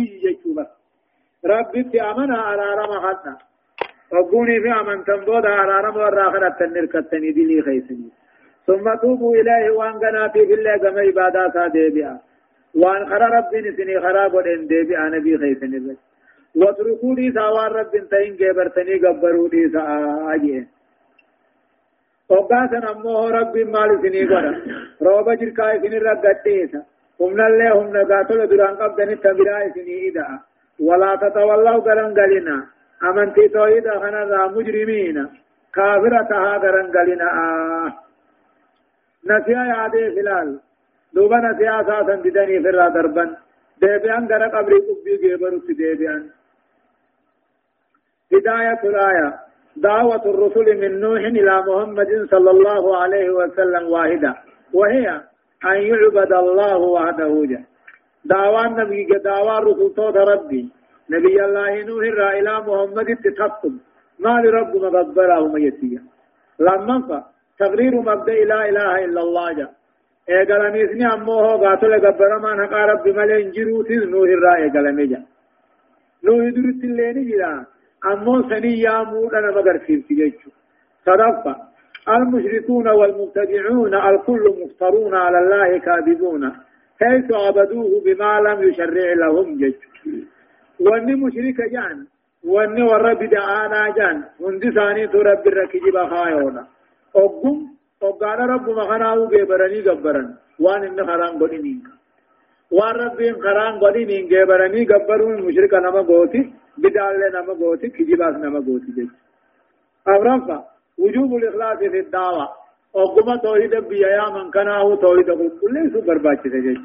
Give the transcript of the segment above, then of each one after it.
ربي جيتوبا ربي في أمنا على رمى خدنا وقوني في أمن تنبودا على رمى والراخرة تنركتني دي لي خيسني. ثم توبوا إليه وان قناتي في الله كما عبادات ديبئا وان خرى ربي نسني خراب ودين ديبئا نبي خيسني بس. واتركوا سوار رب تين جبرتني قبروا لي سآجين وقاسا نمو رب مال سني قرى روبا جركا سني رقتيسا هم اللي هم نقاتل دران قبضني تبرا سني إذا ولا تتولوا قرن قلنا أمنتي تويدا خنا مجرمين كافرة ها قرن قلنا آه نسيا يادي فلال دوبا نسيا أساسا ددني فرا دربا ديبيان غرا قبري قبي گيبر في ديبيان هداية الآية دعوة الرسل من نوح إلى محمد صلى الله عليه وسلم واحدة وهي أن يعبد الله وحده جل. دعوة النبي دعوة الرسل توت ربي. نبي الله نوح إلى محمد تتحكم ما لرب مغبره ميتيا. لما تقرير مبدأ لا إله إلا الله جاء ايقلمي اسني أمو هو قاتل قبر ما نقا رب ملين جروت نوح الرا ايقلمي جا نوح درت اللين جرا أمو سني يا مودنا مگر في جيجو صدفة. المشركون والمبتدعون الكل مفترون على الله كاذبون. حيث عبدوه بما لم يشرع لهم جيجو واني مشرك جان. واني ورب دعانا جان. هندي ثاني تو رب الركجي بخايونا أقوم أقانا رب مخناو جبرني جبرن وان إن خران قدنين وان ربين خران قدنين جبرني جبرون مشرك نما قوتي بدال نما قوتي كجباس نما قوتي جيش. أورفا وجوب الإخلاص في الدعوة. أقوم توحيد بيا من كناه توحيد كل سو برباچ جيش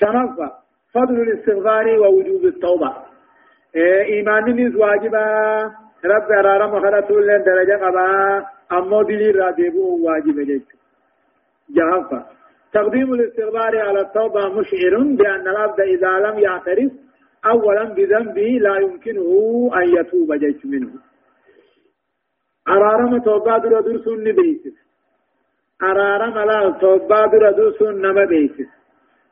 شنفا فضل الاستغفار ووجوب التوبة. إيه إيمان نيز واجبا. رب أرارم خرطول لن درجة قبا. أمو دلي رادبو واجب جيش. جهفا تقديم الاستغفار على التوبة مشعر بأن العبد إذا لم يعترف أولا بذنبه لا يمكنه أن يتوب جيش منه. أرارم توبة در درسون نبيسس أرارم لا توبة در درسون نما بيسس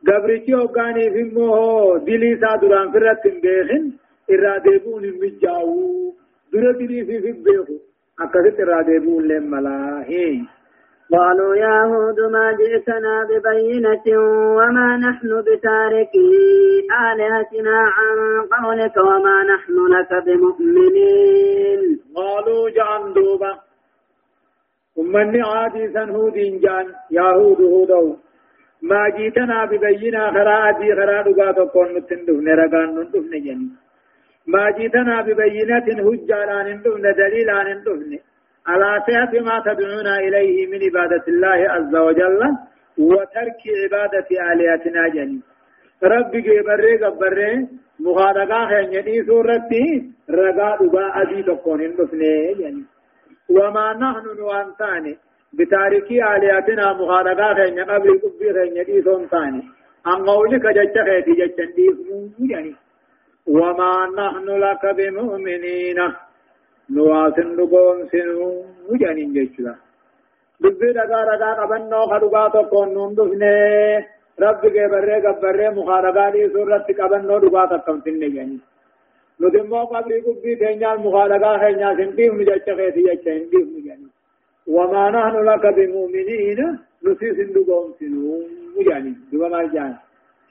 قبرتي أوغاني في موه دلي سادران فرت بيخن إرادبون المجاوو دور دلي في في بيخو أكثت إرادبون لملا هي قالوا يا هود ما جئتنا ببينة وما نحن بتاركي آلهتنا عن قولك وما نحن لك بمؤمنين. قالوا جان دوبا. أمني عادي سنهود جان. يهود هودو. ما جيتنا ببينة خرا أدي خرا دقا تكون نتندف نرقان نندف نجني ما جيتنا ببينة هجة لا نندف دليل لا نندف على صحة ما تدعونا إليه من عبادة الله عز وجل وترك عبادة آلهتنا جني. ربي جبري جبري مخالقا خيني سورتي رقا دقا أدي تكون نندفني يعني وما نحن نوانتاني بتاركي آلهتنا مخالقا خيني قبل قبي خيني سونتاني أن قولك جج خيتي جج يعني وما نحن لك بمؤمنين. نواسن نقوم سنو مجانين جيشلا دبي دقا رقا قبنو خدقا تقون نندفنه رب کے برے گبرے مخاربا دی صورت قبنو دقا تقم سننے جانی ندمو قبلی قبی تینجان مخاربا خیجنا سنتیف نجاچ خیسی جاچ سنتیف نجانی وما نحن لك بمؤمنين نسيس نقوم سنو مجانين دقا ما جان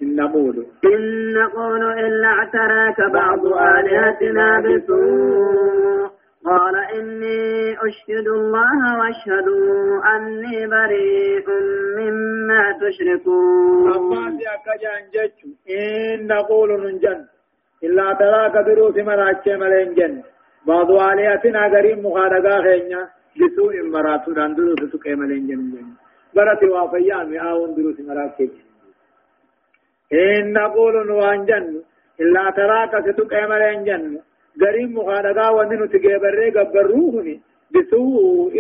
إن نقول إن نقول إلا اعتراك بعض آلهتنا بسوء قال إني أشهد الله واشهدوا أني بريء مما تشركون. أما سيأكا جان جتشو إن نقول ننجن إلا تراك دروس مراجع ملين جن بعض آلهتنا قريب مخارقا خينيا بسوء مراتو دان دروس سكي ملين جن جن برتي وافيان مئاون دروس مراجع إن نقول نوانجن إلا تراك ستكي ملين جن غريم مخانقا ونن تجبري غبروهني بسوء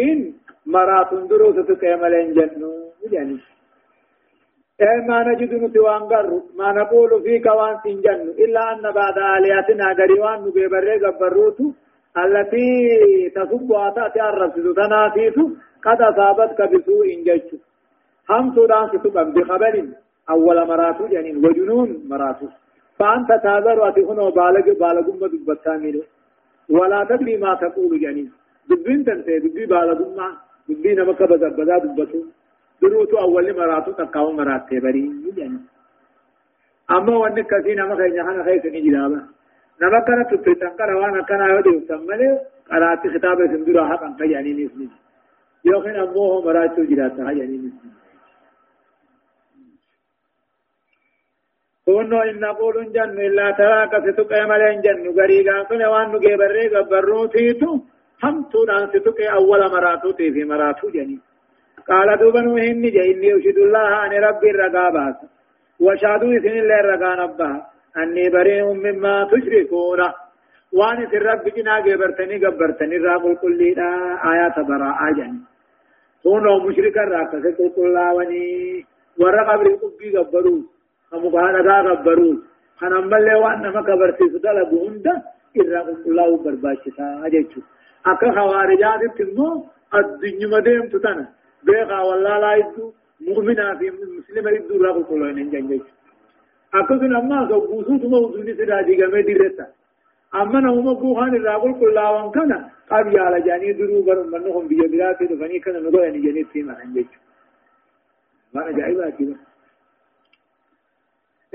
مرات دروس تكملين جنو يعني إيه ما نجد نتوانغر ما نقول فيك وان سنجن إلا أن بعد آلياتنا غريوان نجبري غبروتو التي تصب واتات الرسل تنافيس قد أصابتك بسوء جيش هم سودان ستبقى بخبر أول مراتو يعني وجنون مراتو فأنت تاذر أتكون بالغ بالغ ما دبتامين ولا تدري ما تقول جنين دبين تنتهي دبي بالغ ما. دبي نمك بدا بدا دبتو. دروتو أول مراتو تقاو مرات تبري يعني. أما وأن كثير نما خير نحن خير سنجرابا نما كنا تبتن كنا وانا كنا يودي وسمله قرأت خطابة سندرا حقا يعني نسمي يوخين أموه مراتو جراتا يعني نسمي كونو إن نقول جن إلا تراك ستك ملين جن غريغا كن وان نجي بري غبرو تيتو هم تودان ستك أول مراتو تي في مراتو جني قال دوبن وهن جي إني أشهد الله أن ربي الرقابات وشهدوا إذن الله الرقان أبها أني بريء مما تشركون وان في الرب جنا غبرتني غبرتني راب كل آيات براءة جني كونو مشركا راكسة كل الله وني ورقب رقبي غبروا مقانا دا غبرون خنا ملي وأنا ما كبرتي سدلا بوندا إرا الله برباشتا أجيتشو أكا خوارجات تنمو الدنيا مديم تتنا بيخا والله لا يدو مؤمنا في مسلم يدو راق كلون نجنجيتشو أكا سن أما سبوسو تما وزني سراجي غمي ديرتا أما نوما بوخان راق كلون كنا قاب يالا جاني درو برم منهم بيجراتي دفني كنا نغو يعني جاني تيما نجنجيتشو ما أجايبا كده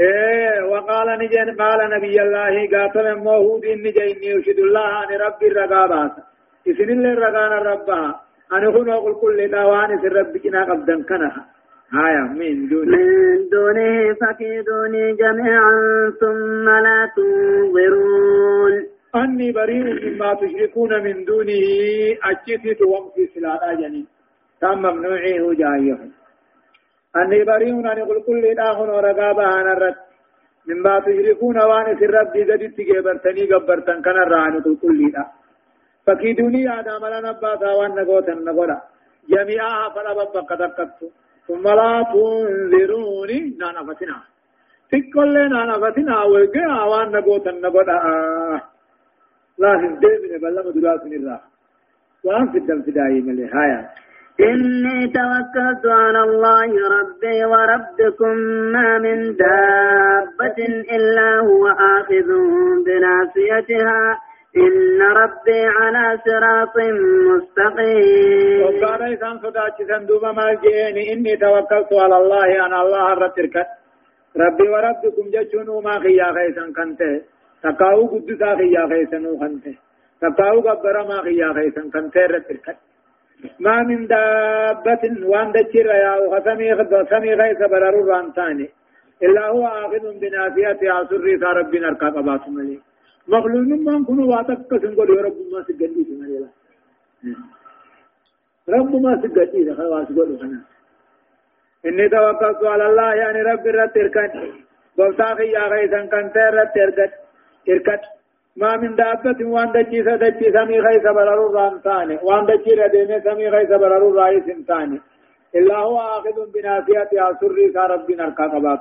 إيه وقال نجن قال نبي الله قاتل موهود إني أشهد الله أن رب الرقابات إذن الله الرقان ربها. أن يكون أقول كل دوان في رب كنا قبدا كنها هايا من دونه من دونه فكيدوني جميعا ثم لا تنظرون. أني بريء مما تشركون من دونه. أجتت ومفي سلالا جنين. تم ممنوعه جاية أني بريء أن يقول كل إله ورقابة أنا الرد مما تشركون وان في الرب قد تجبرتني قبرتن كان الرعن كل فكيدوني هذا ملا نباتا وان نقوتا نقولا. جميعها فلا ببقى دقت ثم لا تنذروني نانا فتنا. تكل نانا فتنا وقع وان نقوتا نقولا. لا هندين بلا مدراسن الراح وان في الدم في دائما لهايا إني توكلت على الله ربي وربكم ما من دابة إلا هو آخذ بناصيتها. إن ربي على صراط مستقيم. وقال إذن صداتي سندوب ما جيني إني توكلت على الله أنا الله رترك ربي وربكم جشنوا ما خيا خيسا كنت تقاو قدسا خيا خيسا نوخنت تقاو قبر ما خيا خيسا كنت رتركت ما من دابة وان دجر يا وخسمي خسمي غيث برر رانتاني إلا هو آخذ بنافية عصر ربنا ركا قبات ملي. مخلوق من كنو واتك سنقول يا رب ما سجدي ملي رب ما سجدي خلاص قولوا خنا إني توكلت على الله يعني رب رت إركن بوساخي يا غيثا كنت رت إركت إركت ما من دابة وان دجي سدجي سمي غيث برر رانتاني وان دجي رديمي سمي غيث برر رايس انتاني إلا هو آخذ بنافية عصر ربنا الكاقبات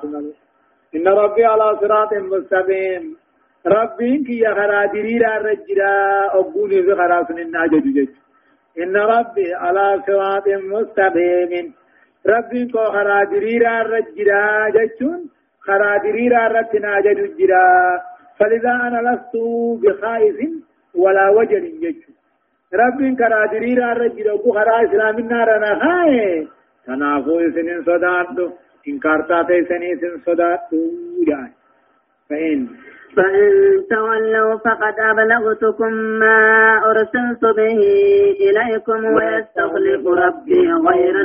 إن ربي على صراط مستقيم. ربي كي يخرا دريرا رجرا أبوني في خراس الناجد جج. إن ربي على صراط مستقيم. ربي كو خرا دريرا رجرا ججون. خرا دريرا رتنا ججرا فلذا أنا لست بخائف ولا وجل جج رب كرا دريرا رجل أبو خرا إسلام النار أنا هاي. تنافو سنين صداتو إن كارتا سنين صداتو جاي. فإن. فإن تولوا فقد أبلغتكم ما أرسلت به إليكم ويستخلف ربي غير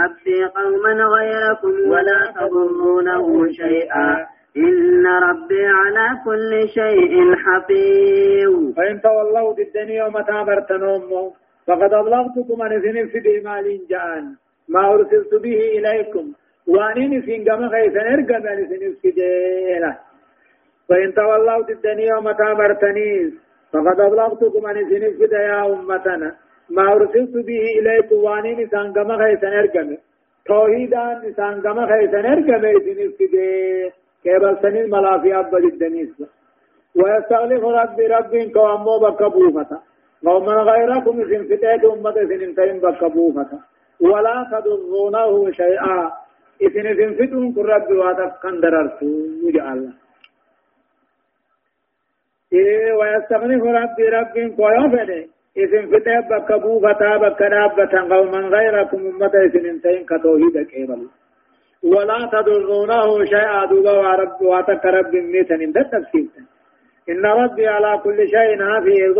ربي قوما غيركم ولا تضرونه شيئا. إن ربي على كل شيء حفيظ. فإن تولوا ضدني يوم تابرتنوم فقد أبلغتكم أن إذن في ديمال جاءن ما أرسلت به إليكم وأنين في قم خيثا أرقم أن في ديلا فإن تولوا ضدني يوم تابرتنيز فقد أبلغتكم أن في يا أمتنا. ما أرسلت به إليكم وأنين إذن قم خيثا أرقم توحيدا إذن قم خيثا أرقم إذن في ديلا كيبل سنين ملافي أبا جدنيس ويستغلق ربي ربي كوامو بكبوفتا قوما غيركم سن فتاة أمة سن سن بكبوفتا ولا تضرونه شيئا. إذن سن فتون كن ربي واتف كندررتو. وجعل إيه ويستغنف ربي ربي فده إذن فتح بك بوفتا بك دابة قوما غيركم أمة إذن انتين كتوحيد كيبل. ولا تضرونه شيئا. دوبا ورب واتك رب ميتن إن تفسير. إن ربي على كل شيء حفيظ.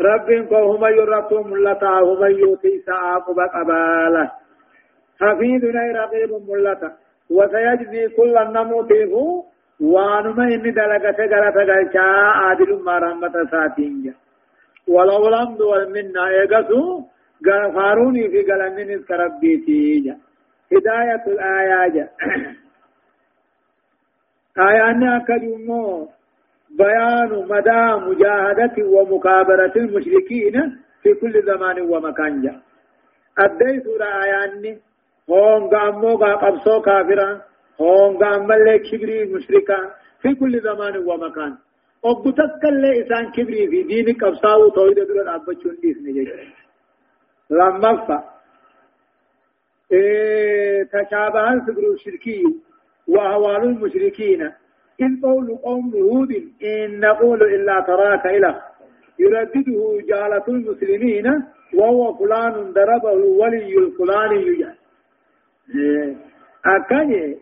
رب فهم يرتم ملتا هم يوتي سعاقب قباله حفيظ أي رقيب ملتا. وسيجزي كل النموته وانما إني دلقة غلطة غلطة عادل ما رحمة ساتين. ولو الحمد والمنة. إيقظوا. غفاروني في قلنين كربيتي هداية الآيات. آيان أكدوا بيان مدى مجاهدة ومكابرة المشركين في كل زمان ومكان. جاء أدي سورة آيان هون قامو قابصو كافرا هون قام اللي كبري مشركا في كل زمان ومكان. وقتك اللي إسان كبري في دين قبصاو تويد دول أبچون ديس نجيش. لما فا إيه تشابه الفكر الشركي وأهوال المشركين. إن قول قوم هود إن نقول إلا تراك إله. يردده جالة المسلمين وهو فلان ضربه ولي الفلاني يجعل أكاني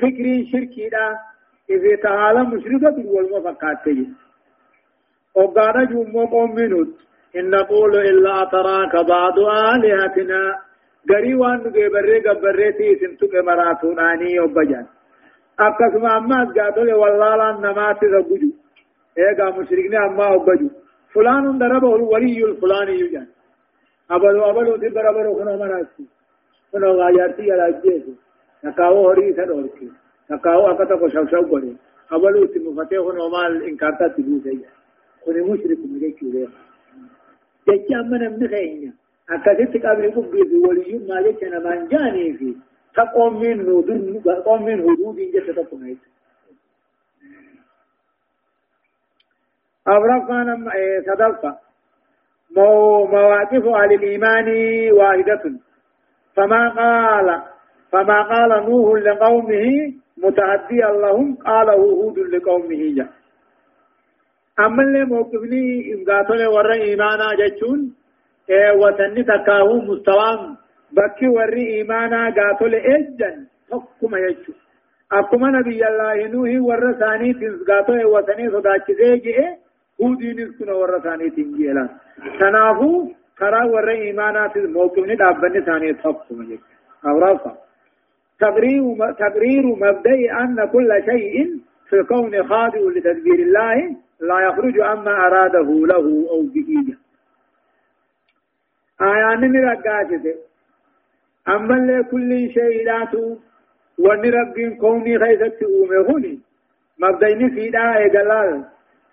فكرين شركي إذا تعالى مشركة والمفقات وقال جمع قوم منود. إن نقول إلا أتراك بعض آلهتنا غري وان غبري غبري تي سنتو مراتون اني وبجان akkasuma ammaas gaatole wallaalaan namaatti ragguju eegaa mushrikni ammaa obbaju fulaanun daraba waliyyul fulaaniyyu jan abalu abaluuti barabaro kuno manaatti kuno gaajaarti yalaajjeesu takaawo horii isa dhoorke takaawo akka tokko shawshaw godhe abaluutti mufatee kuno maal inkaartaatti buuse kuni mushrikum jechuu beeka jechi amma namni keenya akkasitti qabri qubbiifi waliyyummaa jecha namaan jaaniifi تقوم من هدود تقوم من هدود جت تقوم هيك. أبرقنا صدقة. مواقف أهل الإيمان واحدة. فما قال فما قال نوح لقومه متعديا لهم قاله هود لقومه جاء. أما اللي موقفني إن قاتل ورى إيمانا جتشون وتني تكاهو مستوام بكي وري إيمانا قاتل إجن حكم يجو أكما نبي الله نوح ورساني تنسقاتو وسني صداك زيجئ هودي نسكنا ورساني تنجيلا تنافو خرا ور إيمانا موقفني دابني ثاني حكم يجو أورافا تقرير مبدئ أن كل شيء في الكون خاضع لتدبير الله لا يخرج عما أراده له أو به. آيان من رقاتته أما اللي كل شيء لاتو وان رب كوني خيست أومهوني مبدأني في داء قلال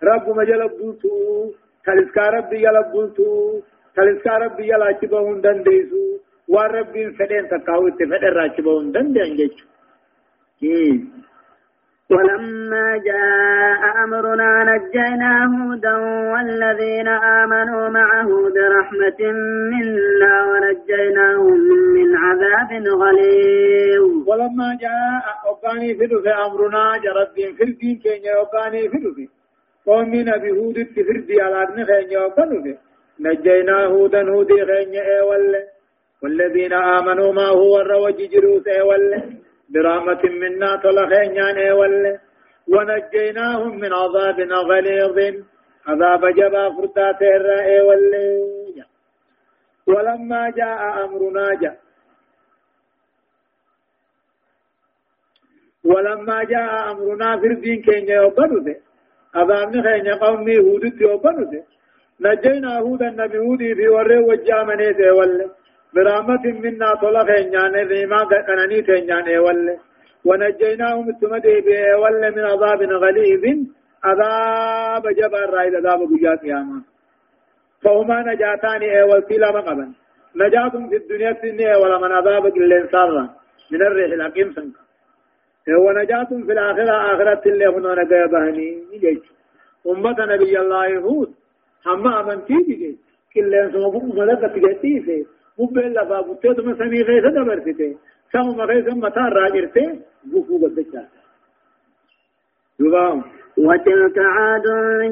رب مجل بوتو تلسكا رب يلبوتو تلسكا رب يلاچبهون دنديسو ورب فدين تقاوت فدر راچبهون دندين جيچو ولما جاء أمرنا نجينا هودا والذين آمنوا معه برحمة منا ونجيناهم من عذاب غليظ. ولما جاء أباني في أمرنا جرد في الدين كينيا أباني في قوم نبي هود في على ابن خينيا أباني نجينا هودا هودي خينيا أولي والذين آمنوا ما هو الروج جروس أولي برحمة منا طلخين يعني ولا ونجيناهم من عذاب غليظ. عذاب جبا فرتات الرأي ولا ولما جاء أمرنا جاء ولما جاء أمرنا في الدين كين يوبنه أذامن خين قومي هود يوبنه نجينا هودا النبي هودي في وري وجامنه ولا برحمة منا طلق إنيان ريما كناني تنيان ول ونجيناهم التمدي ول من عذاب غليظ عذاب جبار رايد عذاب بجاء قياما فهما نجاتان اول كلا مقبا نجاة في الدنيا السنة ولا من عذاب قلين سارا من الريح الحكيم سنك. ونجاة في الآخرة آخرة اللي هنا نقابهني جيش أمة نبي الله يهود. هم أمنتي جيش كلين سمبوك ملكة جيش مبين لفا بوتي تم سمي غيث دبرتي سم غيث متا راجرتي بوفو بدچا دوبا وتلك عاد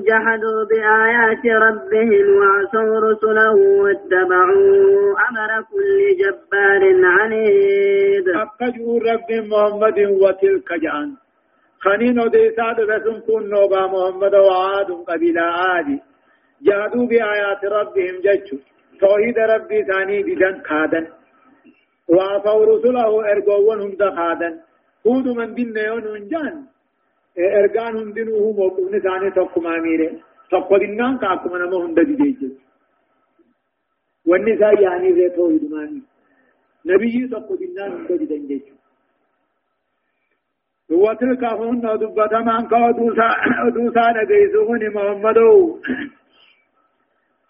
جحدوا بآيات ربهم وعصوا رسله واتبعوا أمر كل جبار عنيد. أقجوا رب محمد وتلك جان خنين وديساد رسم كن نوبا محمد وعاد قبيلة عادي جادوا بآيات ربهم ججوا توحيد ربي ثاني بدن خادن. وعصوا رسله ارقوون هم دخادن هود من دين يون جان. إرغان هندنوه موقفن ثاني تقما ميره تقودنان كاكما نما هند ديجي والنساء يعني ذي توحيد ماني. نبي تقودنان هند ديجي وتلك هن دبت من كودوسا دوسا نجيسون محمدو.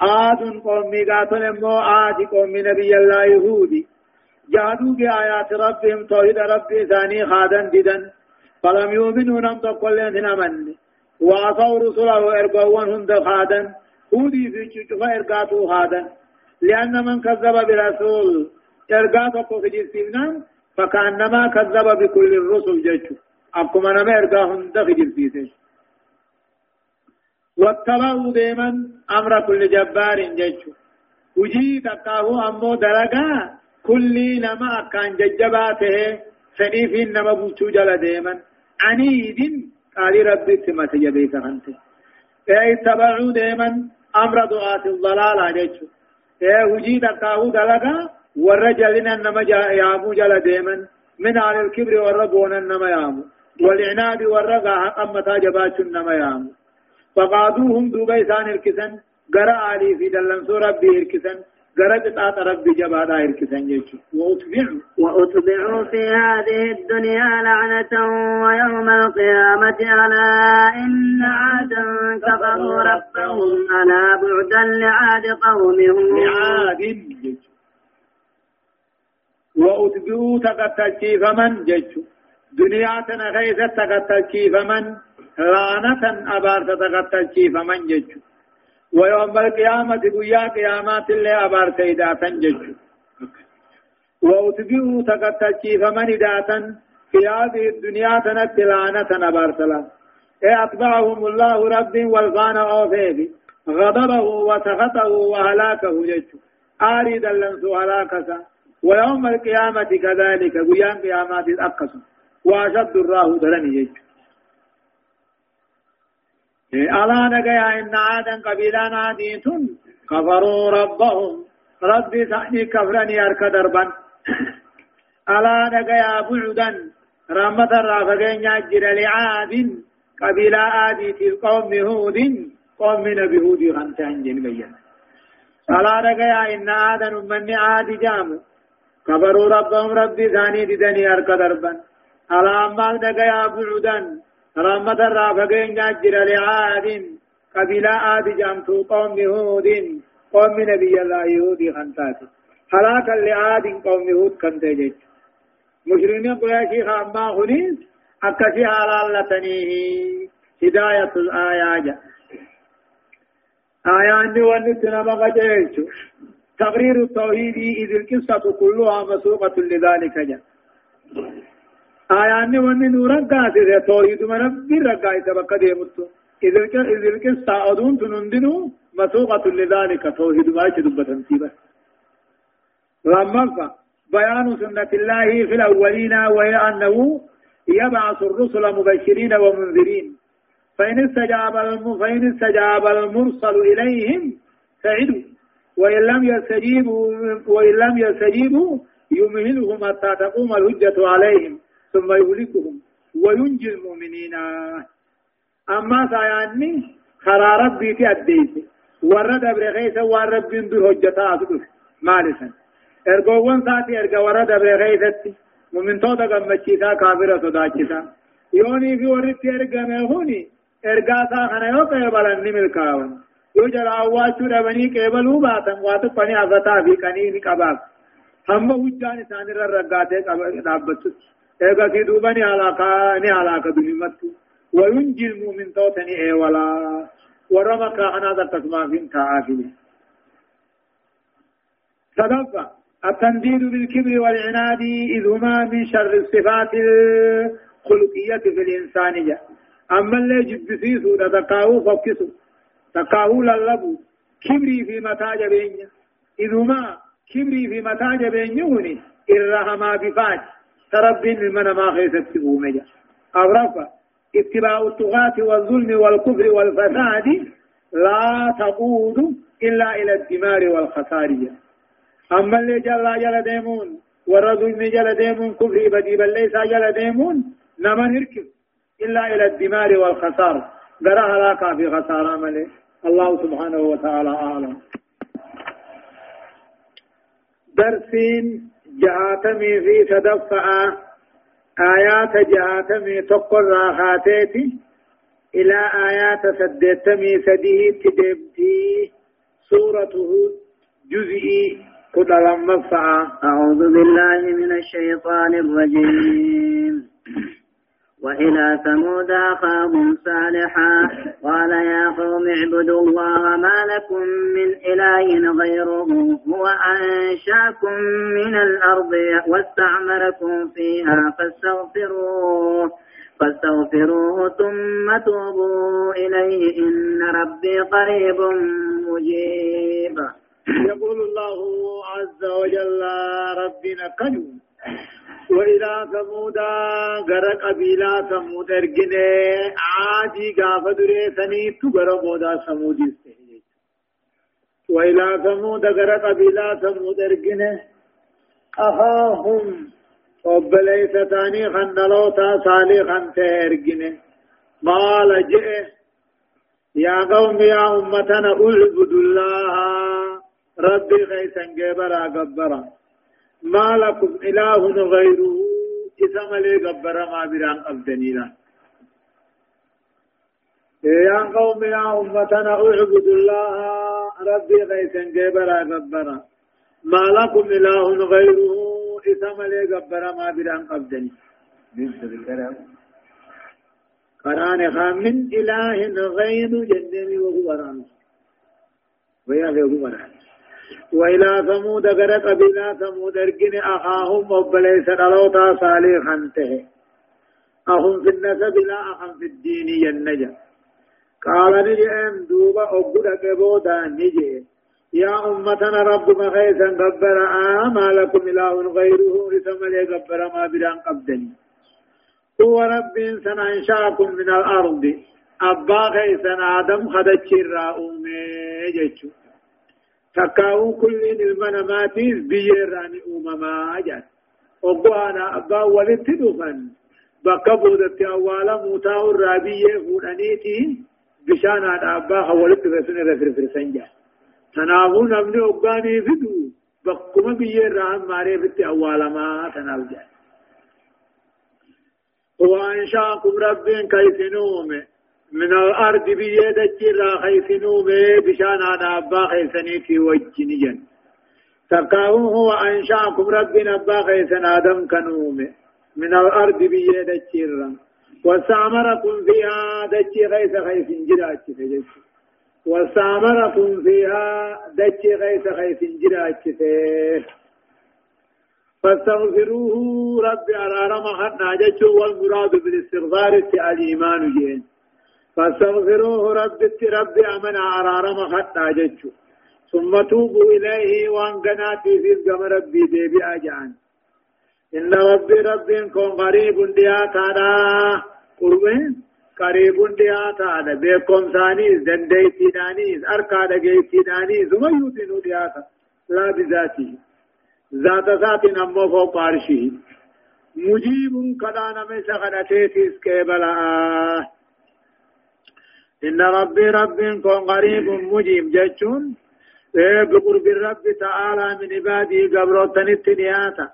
آد قومي قاتل مو آد قومي نبي الله يهودي جادوا بآيات ربهم توحيد ربي ثاني خادن ددن فلم يؤمنوا نم تقول لهم أمن. وعصوا رسله إرقوان هند خادن. هودي في شجفة إرقاتو خادن. لأن من كذب برسول إرقاتو في جسمنا فكأنما كذب بكل الرسل جيشو أبكم أنا ما إرقا هند في جسمنا واتبعوا ديما أمر كل جبار جيشو وجي تقاه أمو درقا كل نما كان ججباته سنيفين نما بوچو جل ديما عنيد قال ربي سمت يبيك أنت اي تبعوا دائما أمر دعاة الضلال عليك اي وجيد قاو دلقا والرجلنا انما يامو جل دائما من على الكبر والربون انما يامو والعناد والرقا حقا متى جبات انما يامو فقادوهم دوبيسان الكسن قرأ علي في دلنسو ربي الكسن قرد طاط ربي جبا داير كسن يجو وأتبعوا في هذه الدنيا لعنة ويوم القيامة على إن عادا كفروا ربهم ألا بعدا لعاد قومهم لعاد وأتبعوا تقتل فمن ججو دنيا تنخيث تقتل فمن لعنة أبارت تقتل فمن ججو ويوم القيامة قيا قيامات اللي أبار سيدا تنجج وأتبعوا تقتل فمن داتا في هذه الدنيا تنت لعنة أبار سلام إيه أتبعهم الله رب والغان أوفيه غضبه وسخطه وهلاكه جج آريدا لنسو هلاكسا ويوم القيامة كذلك قيام قيامات الأقصى وأشد الراه درني جج ألا نجا إن عادا قبيلا ناديتم كفروا ربهم. ربي ثاني كفرني أرك دربا ألا نجا بعدا رحمة الرافقين يجر لعاد قبيلا آدي في قوم هود قوم نبي هود خمسان جن بيان ألا نجا إن عادا من عاد جام كفروا ربهم ربي ثاني ددني أرك دربا ألا أما نجا بعدا رحمة الرافقين جاجر لعاد قبيلة عاد جامتو قوم هود قوم نبي الله يهودي خنتات هلاكا لعاد قوم هود كنت جيج مشرين قريشي خاما خنيس أكسي حلالتنيه هداية الآيات آيان ونسنا مغجيش تقرير التوحيد إذ القصة كلها مسوقة لذلك جاء آياني وني نورا قاسي توحيد من ربي رقائي سبقا ديمتو إذ القصة أدون تنندنو مسوقة لذلك توحيد ما يشدب تنسيبا لما بيان سنة الله في الأولين وهي أنه يبعث الرسل مبشرين ومنذرين فإن استجاب فإن استجاب المرسل إليهم سعدوا وإن لم يستجيبوا وإن لم يستجيبوا يمهلهم حتى تقوم الحجة عليهم ثم يهلكهم وينجي المؤمنين. أما سيعني خرى ربي في الدين ورد أبرغيس ورب يندر هجتا أبدوش مالسا. ارقوان ساتي ارقى ورد أبرغيس ممن توتا قمتشيسا كافرة صداتشيسا يوني في وردت ارقى مهوني ارقى ساخنا يوقع بلن نمل كاون يوجد عواشو ربني كيبلو باتن واتو قني عزتا في قنيني كباب هم وجاني ساني رر رقاتي تابتشيسا ايغا في دوبني علاقة ني علاقة المؤمن أنا التنديد بالكبر والعناد إذ هما من شر الصفات الخلقية في الإنسان جاء أما اللي جبسيسو تتقاو فكسو تقاو للبو كبري في متاج بينيا إذما كبري في متاج بينيوني إرهما تربين من ما خيست بومجا أغرفة اتباع الطغاة والظلم والكفر والفساد لا تقود إلا إلى الدمار والخسارية. أما اللي جل جل ديمون والرظلم جل ديمون كفر بدي بل ليس جل ديمون نما نركب إلا إلى الدمار والخسار. قرأ هلاكا في خسارة ملي الله سبحانه وتعالى أعلم. درسين جهاتمي في تدفع آيات جهاتمي تقر راخاتيتي إلى آيات سدتمي سديه تدبتي سورة هود جزئي كل لما أعوذ بالله من الشيطان الرجيم. وإلى ثمود أخاهم صالحا. قال يا قوم اعبدوا الله ما لكم من إله غيره هو أنشأكم من الأرض واستعمركم فيها فاستغفروه فاستغفروه ثم توبوا إليه. إن ربي قريب مجيب. يقول الله عز وجل ربنا قدوم وإلى ثمود غرق قبيلة ثمود ارجنة عادي غاف دري سني تو غرق مودا ثمود وإلى ثمود غرق قبيلة ثمود ارجنة أخاهم وبليس تاني خندلوتا صالحا تهرجنه قال جئ يا قوم يا أمتنا اعبدوا الله ربي غيثا جبرا قبرا ما لكم إله غيره؟ إسم لي قبر ما بران أبدنينا. يا قوم يا أمتنا اعبدوا الله. ربي غيثا جبرا قبرا ما لكم إله غيره؟ إسم لي قبر ما بران أبدني. قرآن من إله غير جنني وهو رانه ويا هو رانه وإلى ثمود غير قبيلة ثمود ارجن أخاهم وبليس دلوتا صالحا ته. أهم في النسب لا أهم في الدين ينجا. قال نجئن دوبا أقود كبودا نجئ يا أمتنا ربك خيسا قبر. آما لكم إله غيره. إسم لي قبر ما بدان قبدني. هو رب سن أنشاكم من الأرض. أبا خيسا آدم خدتش الرأومي جيشو تكاو كل المناماتيز بيراني أمما أجل وقوانا أبا ولدت دفن بقى بودت أولا موتاو الرابية فولانيتي بشانا أبا ولدت رسول رفر فرسنجا تنابو نمني أباني فدو بقما بيران ماري فت أولا ما تناوجا وأنشاكم ربين كيف نومه من الأرض بيدك لا خيسنو بي بشان أنا أبا خيسني في وجه تقاو هو أنشأكم ربنا أبا خيسن آدم كنوم من الأرض بيدك وسامركم فيها دك خيس خيس جراك فجك وسامركم فيها دك خيس خيس جراك فاستغفروه رب أرارم خدنا جتشو والمراد بالاستغفار الإيمان جين فاستغفروه رب رب أمن عرارم خطا جتشو ثم توبوا إليه وان قناتي في القمر ربي ديبي أجعان إن ربي رب كون قريب دياتانا قربين؟ قريب دياتانا بيكم ثانيز دنديتي دانيز أركا دقيتي دانيز وما يوتنو دياتا لا بذاته ذات ذات نمو فوق عرشه مجيب كدانا من سخنتيتيس كيبلا إن ربي رب كن قريب مجيب جتون بقرب الرب تعالى من عباده قبروتن التنياتا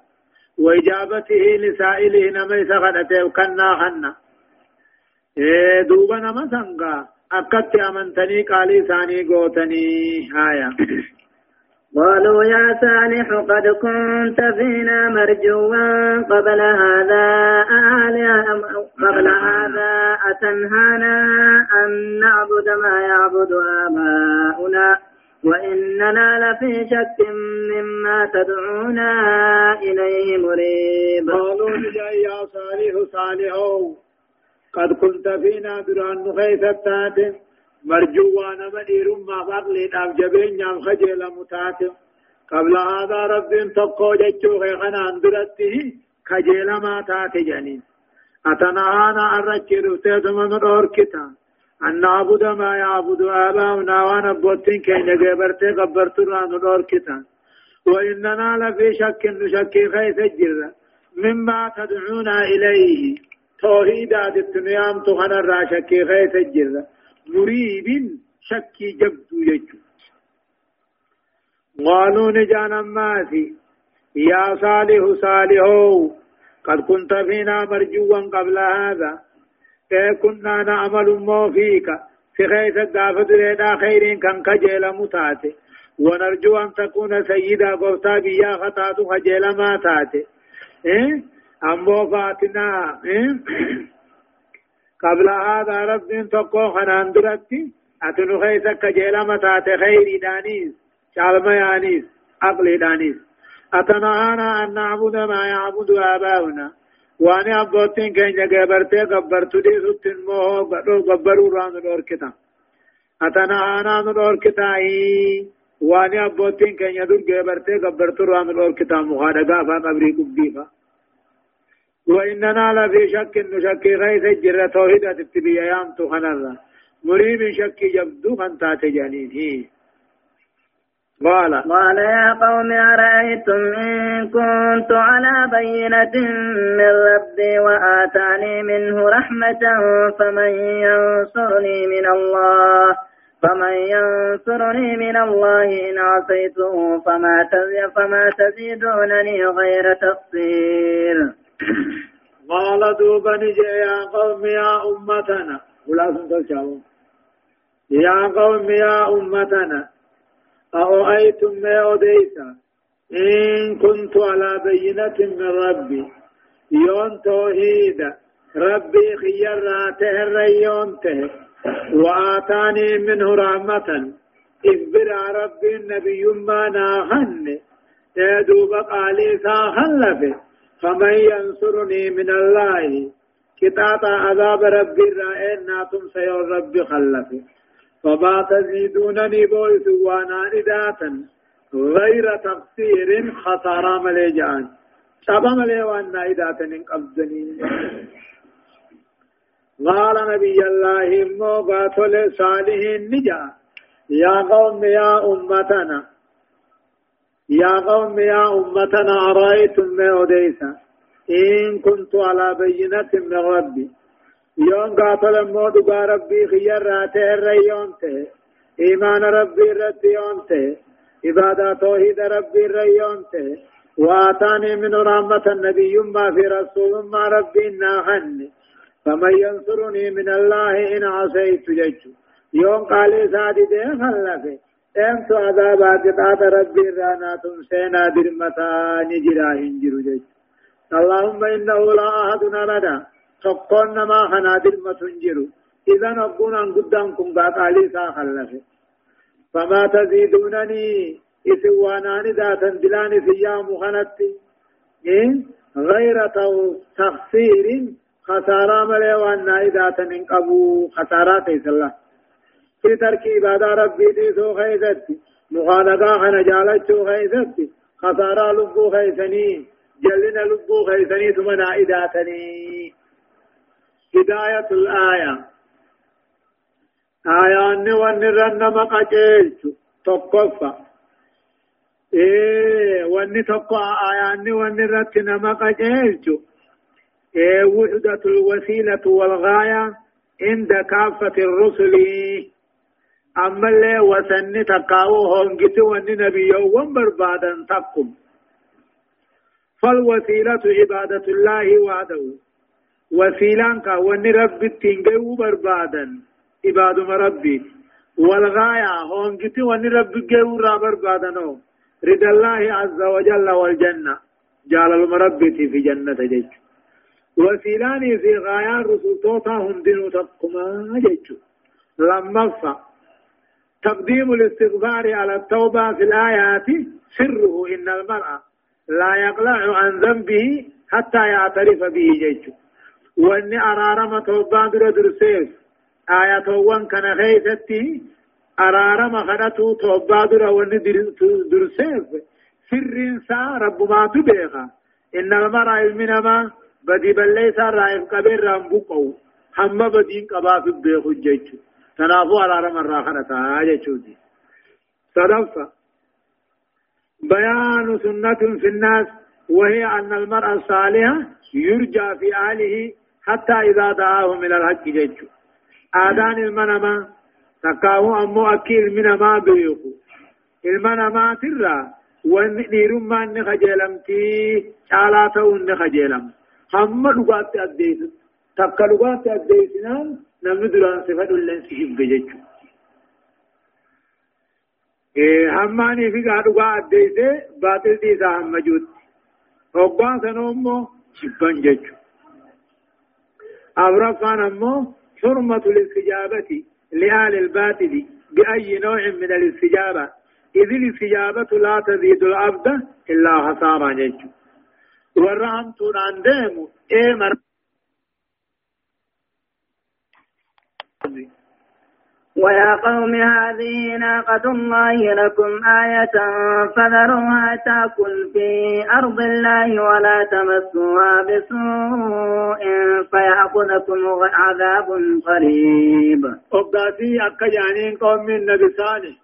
وإجابته لسائله نمي سغدته وكنا خنا. دوبا نما سنقا أكت أمنتني قالي ثاني قوتني. آية. قالوا يا صالح قد كنت فينا مرجوا قبل هذا قبل هذا أتنهانا أن نعبد ما يعبد آباؤنا؟ وإننا لفي شك مما تدعونا إليه مريب. قالوا يا صالح صالح قد كنت فينا دران نخيث التاتي مرجو وأنا مدير ما فضلي نام جبين نام خجل متاتي قبل هذا رب تقو جتشو خيخنا اندرته خجل ما تاتي جنين أتنهانا أن رجل تيتم من أوركتا. أن نعبد ما يعبد آباؤنا وأنا بوتين كي نجبرتي قبرت ران أوركتا. وإننا لفي شك نشك خيث الجرة مما تدعونا إليه. توحيدات الدنيام تخنا را شك خيث الجرة مريب شك جبدو يجو قالوا نجانا ماسي يا صالح صالحو قد كنت فينا مرجوا قبل هذا. إيه كنا نعمل مو فيك. في خيث الدافد لنا خير كان كجيل متاتي ونرجو أن تكون سيدا قفتا بيا خطاتو خجيل ما تاتي إيه؟ أمو فاتنا. إيه؟ قبل هذا رب تقو خنان درتي أتنو خيث كجيل متاتي خير دانيس شالما يانيس عقل دانيس. أتنهانا أن نعبد ما يعبد آباؤنا. وأنا أبوتين كين جبرتي قبرتو دي ستن موه قبرو ران الأوركتا أتنهانا الأوركتا وأنا أبوتين كين يدور جبرتي قبرتو ران الأوركتا مخادقا فقبري قبيفا وإننا لفي شك نشك غيث الجرة توحيدة التبيا يام تخنر مريب شك جبدو خنتات جانين قال. قال يا قوم أرأيتم إن كنت على بينة من ربي وآتاني منه رحمة فمن ينصرني من الله فمن ينصرني من الله إن عصيته فما تزيدونني غير تقصير قال دوبا يا قوم يا أمتنا. يا قوم يا أمتنا أرأيتم ما أديتا إن كنت على بينة من ربي. يون توحيد. ربي خيراته الريونته وآتاني منه رحمة. اخبر ربي النبي ما ناهن يدوب قالي ساخلف فمن ينصرني من الله كتاتا عذاب ربي رائن ناتم سيور ربي خلفه. فما تزيدونني بويس وأنا نداتا غير تقصير خسارة مليجان شابا ملي وأنا نداتا قبضني قال نبي الله مو قاتل صالح نجا. يا قوم يا أمتنا يا قوم يا أمتنا أرأيتم ما أديسا إن كنت على بينة من ربي. يوم قاتل الموت ربي خير راته الريونته إيمان ربي الرتيونته عبادة توحيد ربي الريونته وآتاني من رحمة النبي ما في رسول ما ربي ناهن فمن ينصرني من الله إن عصيت جيت يوم قال سادي ده خلفه أنت عذاب قطعة ربي رانا تنسينا درمتا نجرا هنجر جيت اللهم إنه لا أحد نبدا تقون نما خنادر مسنجر إذا نقول أن قدام كن قالي سا خلفه فما تزيدونني إسواناني ذاتا دلاني في مخنتي إيه؟ غير تخسير خسارة ملي وأنا ذاتا انقبو خسارات الله في ترك عبادة ربي دي سو خيزتي مخالقا خنا جالتشو خيزتي خسارة لبو خيزني جلنا لبو خيزني ثم نائداتني. هداية الآية. آية أني ونرن مقاجيلت. تقفى إيه وني تقى آية أني ونرت مقاجيلت. إيه وحدة الوسيلة والغاية عند كافة الرسل. أما اللي وسن تقاو هونجت وني نبي يوم بربادا تقم فالوسيلة عبادة الله وحده. وسيلان كا وني ربي تنجو بربادا. عباد ربي. والغاية هون جتي وني ربي جو بربادا. نو رضا الله عز وجل والجنة. جعل المربي في جنة جيش. وسيلاني في غاية رسول توتا هم دينو تقما جيش. لما فا تقديم الاستغفار على التوبة في الآيات. سره إن المرأة لا يقلع عن ذنبه حتى يعترف به جيشه وإني أرارم توبان در درسيف آياتوان كان خيستي أرارم خدتو توبا در وإني درسيف سر سا رب ما تبيغا إن المرأة المنما بدي بليسا رائف قبير رامبوكو هم بدين قبا في بيخو جيجو تنافو أرارم الراخنة جيجو دي صدفة بيان سنة في الناس وهي أن المرأة الصالحة يرجى في أهله حتى إذا دعاهم إلى الحق جيجو آدان المنما تكاو أمو أكي المنما بيقو المنما ترى ونيرما نخجلمتي شالاته نخجلم هم لغات أديس تكا لغات أديسنا نمن دران صفة اللين سيب جيجو هماني في قادوا أديسه باطل ديسا هم مجود وقوان سنومو شبان جيجو أبرفان أمو حرمة الاستجابة لآل الباطل بأي نوع من الاستجابة إذ الاستجابة لا تزيد العبد إلا خسارة جيجو ورحمتون عن ديمو إيه ويا قوم هذه ناقة الله لكم آية فذروها تأكل في أرض الله ولا تمسوها بسوء فيأخذكم عذاب قريب أبداتي أكا جانين قوم من نبي صالح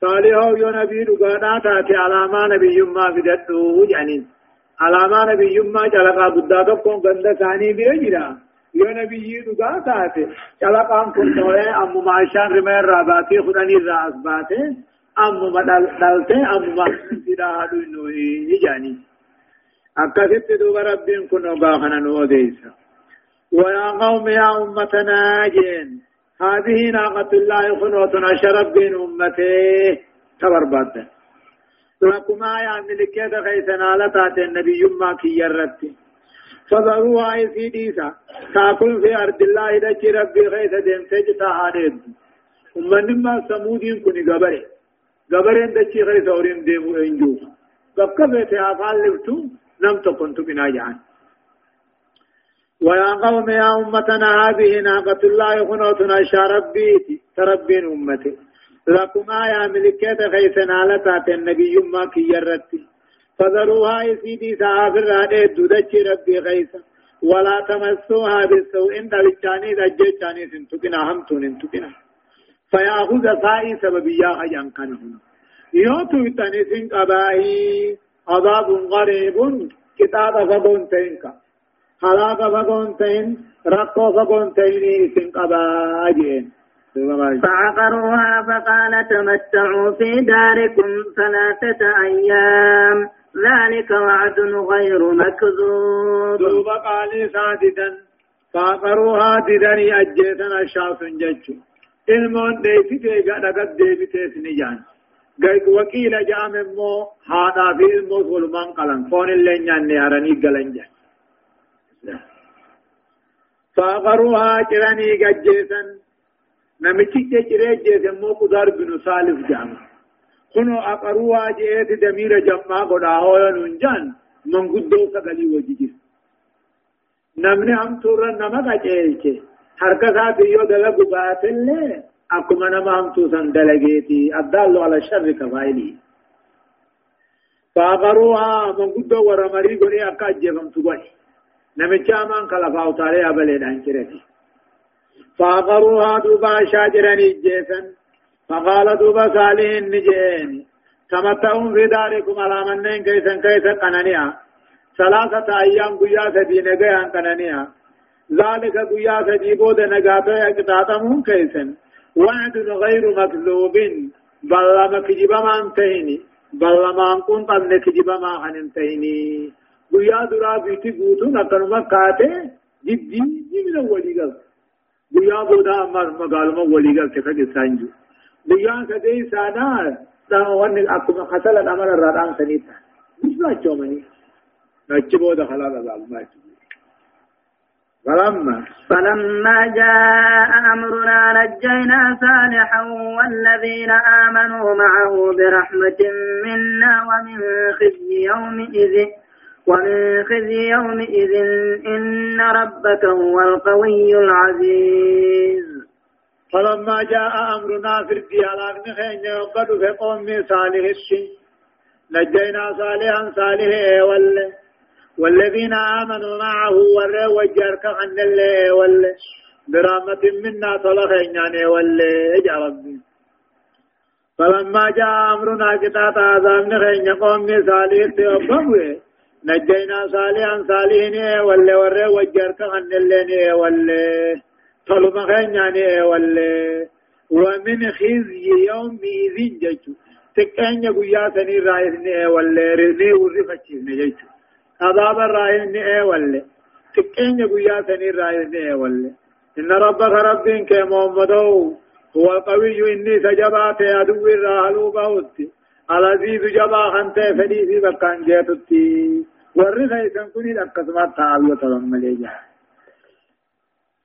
صالح يو نبي رقانا تاتي على ما نبي يما في دتو جانين على ما نبي يما جلقا بداتكم قند ثاني بيجرا taate calaqaan kun ta'ee ammuma ishaan rimee irraa baatee fudhanii irraa as baate ammuma dhalte ammuma sidhaa haadhu nuyi ijaani akkasitti duuba rabbiin kun ogaa kana nu odeessa ويا قوم يا أمتنا جين هذه ناقة الله خنوة أشرب بين أمته تبربت لكم آية من لكي خيسنا لتات النبي ما كي يرتي فضروها في ديسا. تاكل في أرض الله دجي ربي غيث دين تجتا هانيد ومن ما سمودين كوني غبري. غبرين دجي غيث أورين ديمو إنجو. بيتي أفعال لفتو نم تكنت بنا جان. ويا قوم يا أمتنا هذه ناقة الله خنوتنا شاربيتي تربين أمتي. لكم آية ملكة غيثنا لتات النبي ما كي يرتي. فذروها يسيدي سافر رادة دودتش ربي غيثا. ولا تمسوها بالسوء. إن دلتاني دجتاني سنتكنا همتون انتكنا. فيأخذ سائي سببيا أجان كان هنا. يوتو تنسين قبائي عذاب غريب. كتاب فقون تينكا هلاك فقون تين. رقو فقون تيني سن قبائي فعقروها فقال تمتعوا في داركم ثلاثة أيام. ذلك وعد غير مكذوب. دوبا قال ساددا فاقروها ددني أجيتنا الشاف ججو. المون ديفتي قد ديفتي سنجان قيد وكيل جام مو هذا في المو ظلمان قلن فون اللي نياني أرني قلن جان. فاقروها جراني قجيتا نمتي جري جيتا مو قدار بن صالف جامع كنو أقروا جئت دمير جمع قد آهويا ننجان من قدو سقلي وجيجر نمني هم تورا نمك أجيلك حركة بيو دلق باتل أكما نما هم توسن دلقيتي الدال على الشر كفايلي فأقروها من قدو ورمري قولي أكا أجيبم تبني نمچا من خلفاو تاري أبلين أنكرتي فأقروها دوبا شاجراني جيسن فقال دوبا صالح النجين تمتعون في داركم على منين كيسا كيسا قنانيا. ثلاثة أيام قيا سدي نجيا قنانيا. ذلك قيا سدي بود نجاتو يكتاتمون كيسا وعد غير مكذوب بل لما كجب ما انتهيني. بل لما انكون قد نكجب ما انتهيني. قيا درا بيتي قوتو نقنما كاتي جدي جميل ولي قل قيا بودا أمر مقالما ولي قل تفق سانجو بيان سانا الامر الرادان سنيتا مش نچبو ده فلما فلما جاء أمرنا نجينا صالحا والذين آمنوا معه برحمة منا ومن خزي يومئذ ومن خزي يومئذ إن ربك هو القوي العزيز فلما جاء أمرنا في الديالات نخين يقض في قوم صالح الشي نجينا صالحا صالح ولا والذين آمنوا معه ورى وجرك عن الله ولا برحمة منا طلقين يعني ولا يا ربي. فلما جاء أمرنا كتاب عذاب نخين قوم صالح تيوبه نجينا صالحا صالحين ولا ورى وجرك عن الله ولا طلب يعني ولا ومن خزي يوم إذن جيتو تكأن يقول سني رايسني ولا رزي ورفتشني جيتو عذاب الرايسني ولا تكأن يقول سني رايسني ولا إن ربك رب كمحمدو هو القوي إني سجبات عدو الراهلو بوتي العزيز جبا خنت فدي في بكان جيتتي ورث يسن كوني لقسمات تعالوا تضملي جاه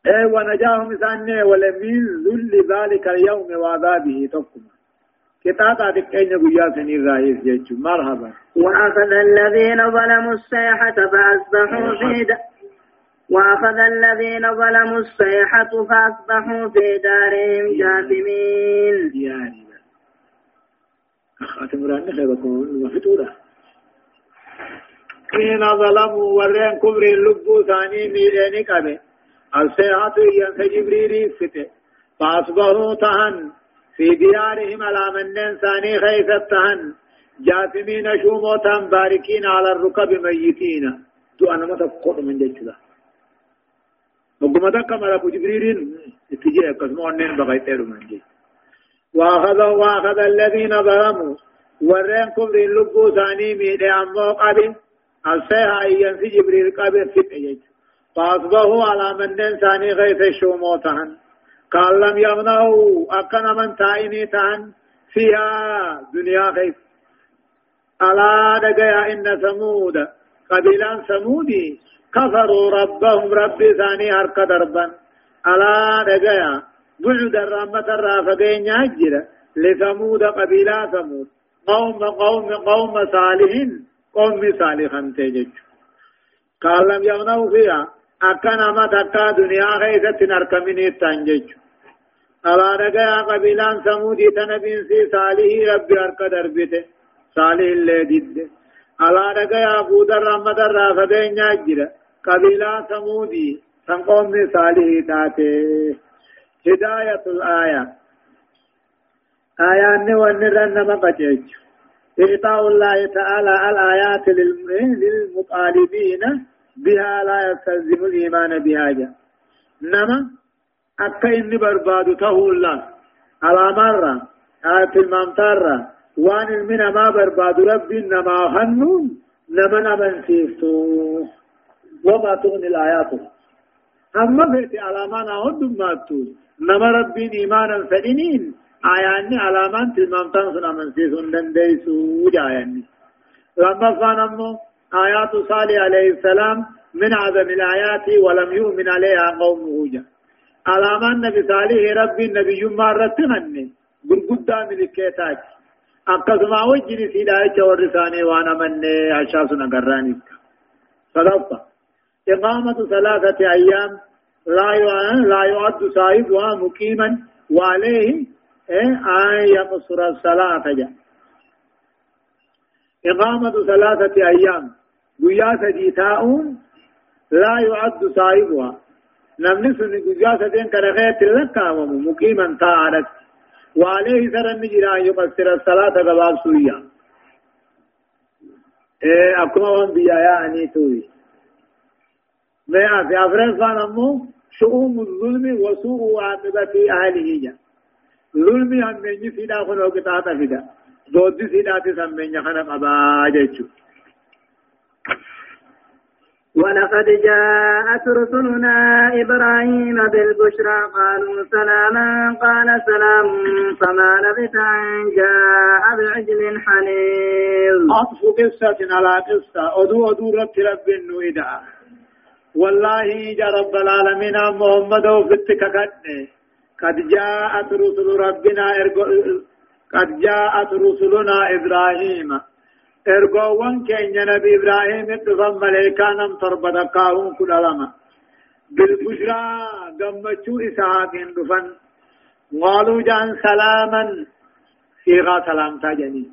اي ونجاهم ثانية ولمن ذل ذلك اليوم وعذابه تقوم كتابة دكين بيا سني الرئيس جيتشو. مرحبا. وأخذ الذين ظلموا الصيحة فأصبحوا في. وأخذ الذين ظلموا الصيحة فأصبحوا في دارهم جاثمين. يعني خاتم ران خيبكم وفتورة حين ظلموا ورين كبر اللبو ثاني ميلين قبل السيحة ينسى جبريل فتة فأصبحوا تهن في ديارهم على من ثاني خيثة تهن جاثمين شوموتا باركين على الركب ميتين تو أنا ما تفقد من جيش وقم دك ملك جبريل اتجاه قسمه أنين بغيتير من جيش وأخذ وأخذ الذين ظلموا ورين كبر اللبو ثاني ميدي أمو قبل السيحة ينسى جبريل قبل فتة جيش فأصبحوا على من ثاني غيث الشوموتهن قال لم يغنوا أكن من تايني تهن. فيها دنيا غيث. ألا دقيا إن ثمود. قبيلا ثمودي. كفروا ربهم ربي ثاني هرق دربا. ألا دقيا. بعد الرحمة الرافقين يجر لثمود قبيلا ثمود. قوم قوم قوم صالحين. قوم صالحا تجج قال لم يغنوا فيها. أكنا ما تكا دنيا غيثة نركمني تنجج ألا رجع قبيلان سمودي تنبين سي صالح ربي أرك دربته صالح اللي دد ألا رجع أبو در رحمة الرافدين يجر قبيلان سمودي سنقوم صالح تاته هداية الآية آيان ونرن مقجج إعطاء الله تعالى الآيات للمطالبين بها لا يستلزم الإيمان بها جا. نما أكا إني برباد تهولا على مرة آية الممترة وان المنا ما برباد ربي نما هنون نما نمن سيفتو. وما تغني الآيات أما فيتي على ما نهد ما تقول نما ربي إيمانا فدينين آياني على ما تلممتان سنا من سيسون دنديسو جاياني. لما فانمو آيات صالح عليه السلام من عدم الآيات ولم يؤمن عليها قومه جاء علامة النبي صالح ربي النبي مرة من قرقدا ملكيتاك. أقسم وجني سيدايك ورساني وأنا من أشاسنا قراني صدقت إقامة ثلاثة أيام لا لا يعد صاحبها مقيما وعليه أن يقصر الصلاة إقامة ثلاثة أيام. ويا سدي تاؤن لا يعد صاحبها نمني سن جزا سدين كرخيت لك مقيما تعالت وعليه سر النجرا يقصر الصلاة إيه أكما وان بيا يعني توي ما في أفرز فانمو شؤوم الظلم وسوء عاقبة أهله جا ظلمي هم من يفيدا خنو قطعة فيدا دود سيدا تسمين خنق أبا جيشو ولقد جاءت رسلنا إبراهيم بالبشرى قالوا سلاما قال سلام فما لبث أن جاء بعجل حنيظ أطف قصة على قصة. أدو أدو رب رب النويدة والله يا رب العالمين محمد وفتك قد جاءت رسل ربنا قد جاءت رسلنا إبراهيم. ارغوان كين نبي إبراهيم اتفهم ملائكة نم تربدكاهم كل لما بالبشرى قمتشو اسحاق دفن قالوا جان سلاما صيغة سلام تاجني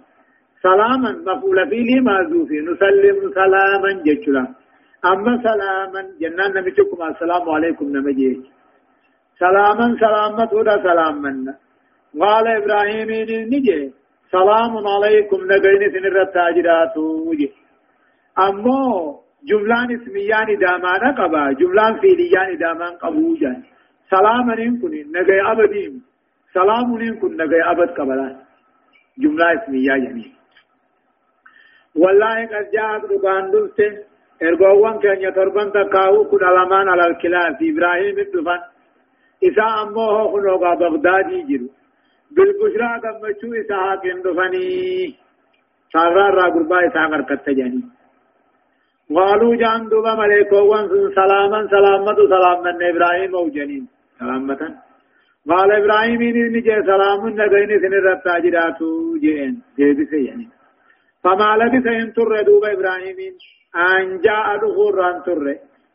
سلاما مفعول فيه معذوف نسلم سلاما جچلا اما سلاما جنان نمتكم السلام عليكم نمجي سلاما سلامت ودا سلاما قال إبراهيم نجي سلام عليكم نجين سنر التاجرات وجه امو جملان اسميان دامان قبا جملان فعليان دامان قبوجا سلاما نكون نجي ابدين سلام نكون نجي ابد قبلان جملة اسمية يعني والله قد جاءت ربان دلته ارغوان كان يتربان تقاو كن علمان على الكلاب إبراهيم الدفن إسا أموه خنوغا بغدادي جرو بالبشرى قمشو إسحاق دفني سارا را قربا إسحاق ركت جاني. قالوا جان دوبا ملائكو وانسن سلاما سلامة سلاما إبراهيم أو جنين سلامة قال إبراهيم إني جاء سلام نبين سن رب تاجراتو جين جيبس يعني فما لبث إن تر دوب إبراهيم أن جاء دخوران تر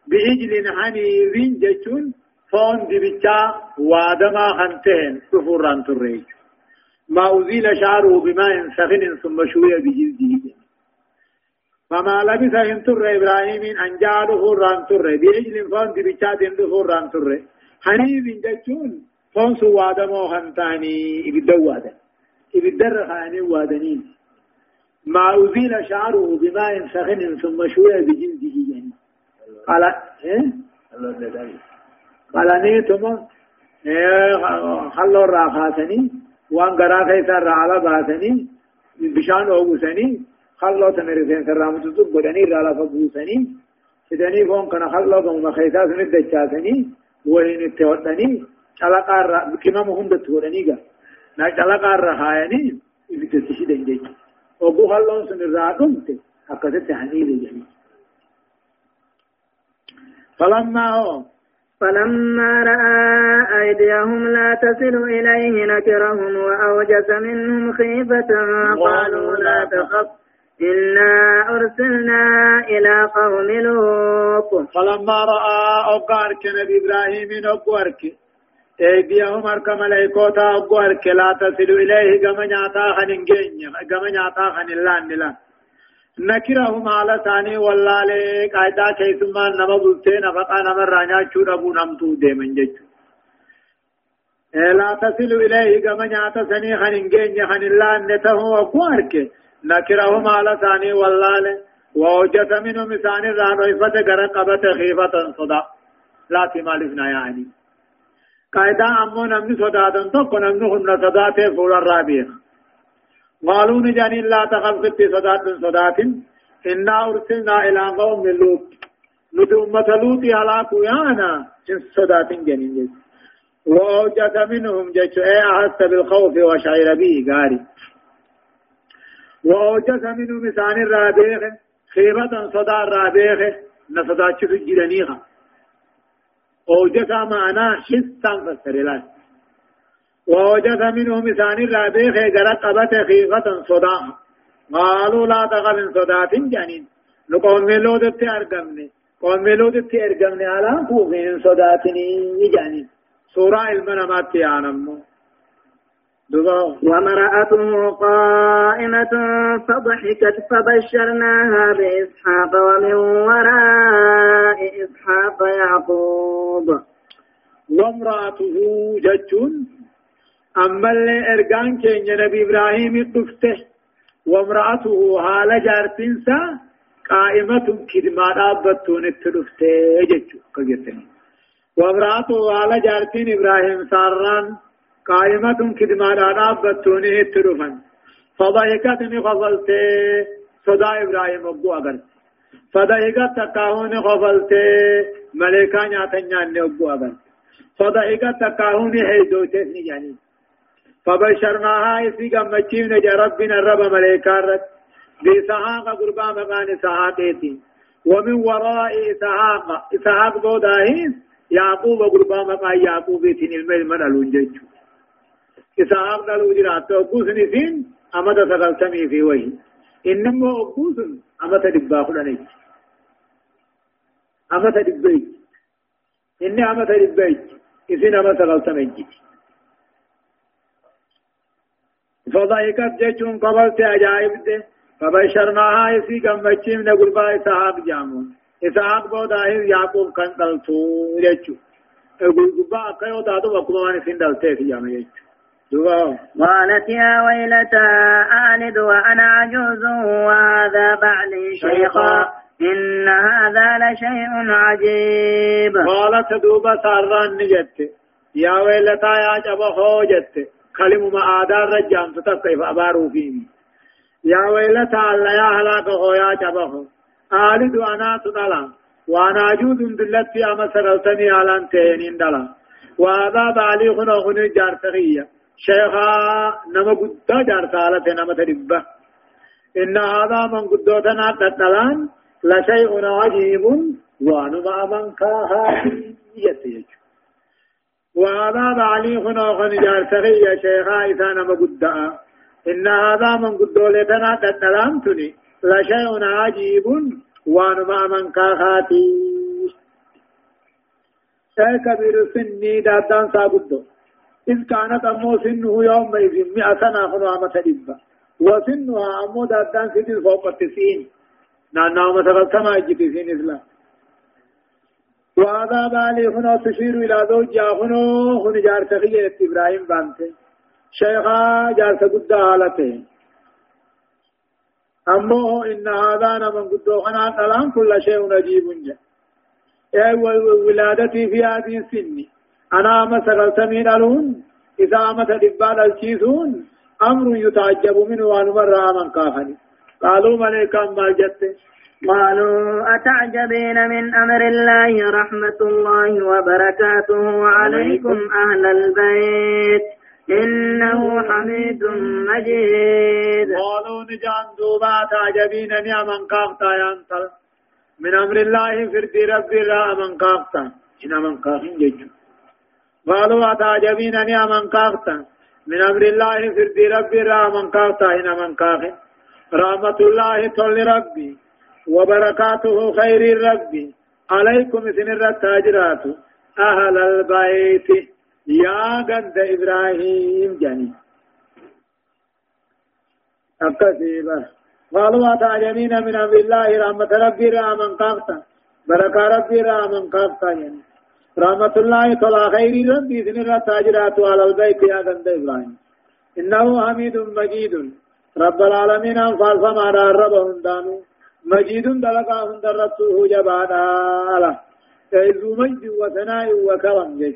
بعجل حنيذ جتون فون دبچا وادما خنتهن دخوران تر ما أزيل شعره بماء سخن ثم شوي بجلده فما لبث إن تر إبراهيم أن جاء دخوران تر بعجل فون دبچا دخوران تر حنيذ جتون فون سو وادمو هنتاني إبدا وادا إبدا رخاني وادنين ما أزيل شعره بماء سخن ثم شوي بجلده يعني قال إيه قال نيتما إيه خلوا الراخاتني وان قرا خيسا رعلا باسني بشان اوغسني خلوا تمرسين سرامتو تبدني رالا فبوسني سدني فون كان خلوا كما خيسا سندچاتني وين التوتني hundatti godhaniiga na calaqaarra haayanii ibiddatti shidan jecha oguu halloon sun irraa dhumte akkasitti haniile jedhani فلما هو فلما رأى أيديهم لا تصل إليه نكرهم وأوجس منهم خيفة قالوا لا تخف إنا أرسلنا إلى قوم لوط. فلما رأى أقارك نبي إبراهيم أقارك أيديهم اركم ملائكوتا اقوار لا تصل إليه كما نعطا خننجين كما نعطا خنلان لأن. نكرهم على ثاني والله قاعدة كيسما نما بلتين فقا نما رانيا چود نمتو ديمن جيچو لا تصل إليه كما نعطا سني خننجين خنلان نتهو اقوار نكرهم على ثاني والله ووجت منهم ثاني رانو إفت قرقبت خيفة صدا لا تمالفنا يعني قاعدة أمو نمني صداتن توقع نمني خن صداتي فول الرابيخ قالوا نجاني لا تخف في صدات صدات. إنا أرسلنا إلى قوم لوط. نتو أمة لوط هلاكو يانا إن صدات جنين وأوجس منهم جيش. إيه أحس بالخوف وشعر به قاري وأوجس منهم إسان الرابيخ خيبة صدا الرابيخ نصدات شفت جرانيها أوجس معنا حسا فسر ووجد منهم ثاني الرابيخ قرأت قبت خيفة صدا قالوا لا تغل صدات جنين نقوم ملودت أرقمني قوم ملودت أرقمني على فوقين صداتني جنين. سورة المنامات يعنمو وامرأته قائمة فضحكت فبشرناها بإسحاق ومن وراء إسحاق يعقوب. وامرأته ججون أما اللي إرقان كين نبي إبراهيم الدفته وامرأته حال جارتنسا قائمة كدما دابتون التدفته ججو كجتني وامرأته حال جارتين إبراهيم ساران قائمة كدما دابتوني اترفن فضحكت خفلت صدا إبراهيم أبو أغر فضحكت تكاهون خفلت ملكا ناتنيان أبو أغر فضحكت تكاهون حيدوتس نجاني فبشرناها إسي قمتشيم نجا ربنا الرب ملكا رد بإسحاق قربا مقان إسحاقيتي ومن وراء إسحاق إسحاق بوداهين يعقوب قربا مقان يعقوبيتين الملمن الونججو إسحاق دلو جرات وقوس نسين أمد سقلتمي في وجه إنما أبوس أما تدبا خلانيك أما تدبيك إني أما تدبيك إذن أما تغلطنيك فضحكت جيشون قبلت أجائب ده فبشرناها يسي قمتشي من قلبا إسحاق جامون إسحاق بوداهر يعقوب كان قلتو جيشو قلبا أقيو دادو وقلوان سين دلته في جامع جيشو قالت يا ويلتى آلد وأنا عجوز وهذا بعلي شيخا إن هذا لشيء عجيب قالت دوبا ساران نجت يا ويلتى يا جبهو جت كلمة ما آدار رجام تتقف أبارو فيه يا ويلتى الله يا هلاك هو يا جبهو. آلد وأنا تدلا. وأنا عجوز دلت أما سرلتني على انتهين دلا وهذا بعلي خنو خنو جارتغيه شيخا نما قد جار سالة نما تربة إن هذا من قدوتنا تتلان. لشيء عجيب. وانما من كاها يتيج. وهذا بعلي خنا خن جار سغي شيخا إذا نما قد إن هذا من قدوتنا تتلان تني لشيء عجيب وانما من كاهاتي شيخ كبير سني دادان سابدو إذ كانت أمو سنه يومئذ مئة سنة خنوامة دبا وسنها أمو دادان سنة فوق التسعين. نانا مثلا كما يجي تسعين إسلام وهذا بالي هنا تشير إلى زوجها هنا هنا جار سخية إبراهيم بانته شيخا جار سقد حالته. أمه إن هذا من قد خنا كلام كل شيء نجيب جا ولادتي في هذه السن. أنا أما سغلتمين ألون إذا أما تدبال الكيسون أمر يتعجب منه وأنمر من كافني قالوا ملكا ما جت. قالوا أتعجبين من أمر الله رحمة الله وبركاته عليكم أهل البيت. إنه حميد مجيد. قالوا نجان دوبا تعجبين نعما قاقتا ينطل من أمر الله فرد ربي را من قاقتا. إن من قاقين قالوا أتعجبين أني من من أمر الله فرد ربي را من كافتا هنا من رحمة الله تول ربي. وبركاته خير ربي عليكم سن التاجرات أهل البيت. يا قد إبراهيم جني. أكسيبا قالوا أتعجبين من أمر الله رحمة ربي را من كافتا بركة ربي را من كافتا يعني رحمة الله طلع خير ربي إذن الله تاجرات. على البيت يا غند إبراهيم. إنه حميد مجيد. رب العالمين أنفال فما رب هندانو مجيد دلقا هند ربته جبانا ذو مجد وثناء وكرم جيش.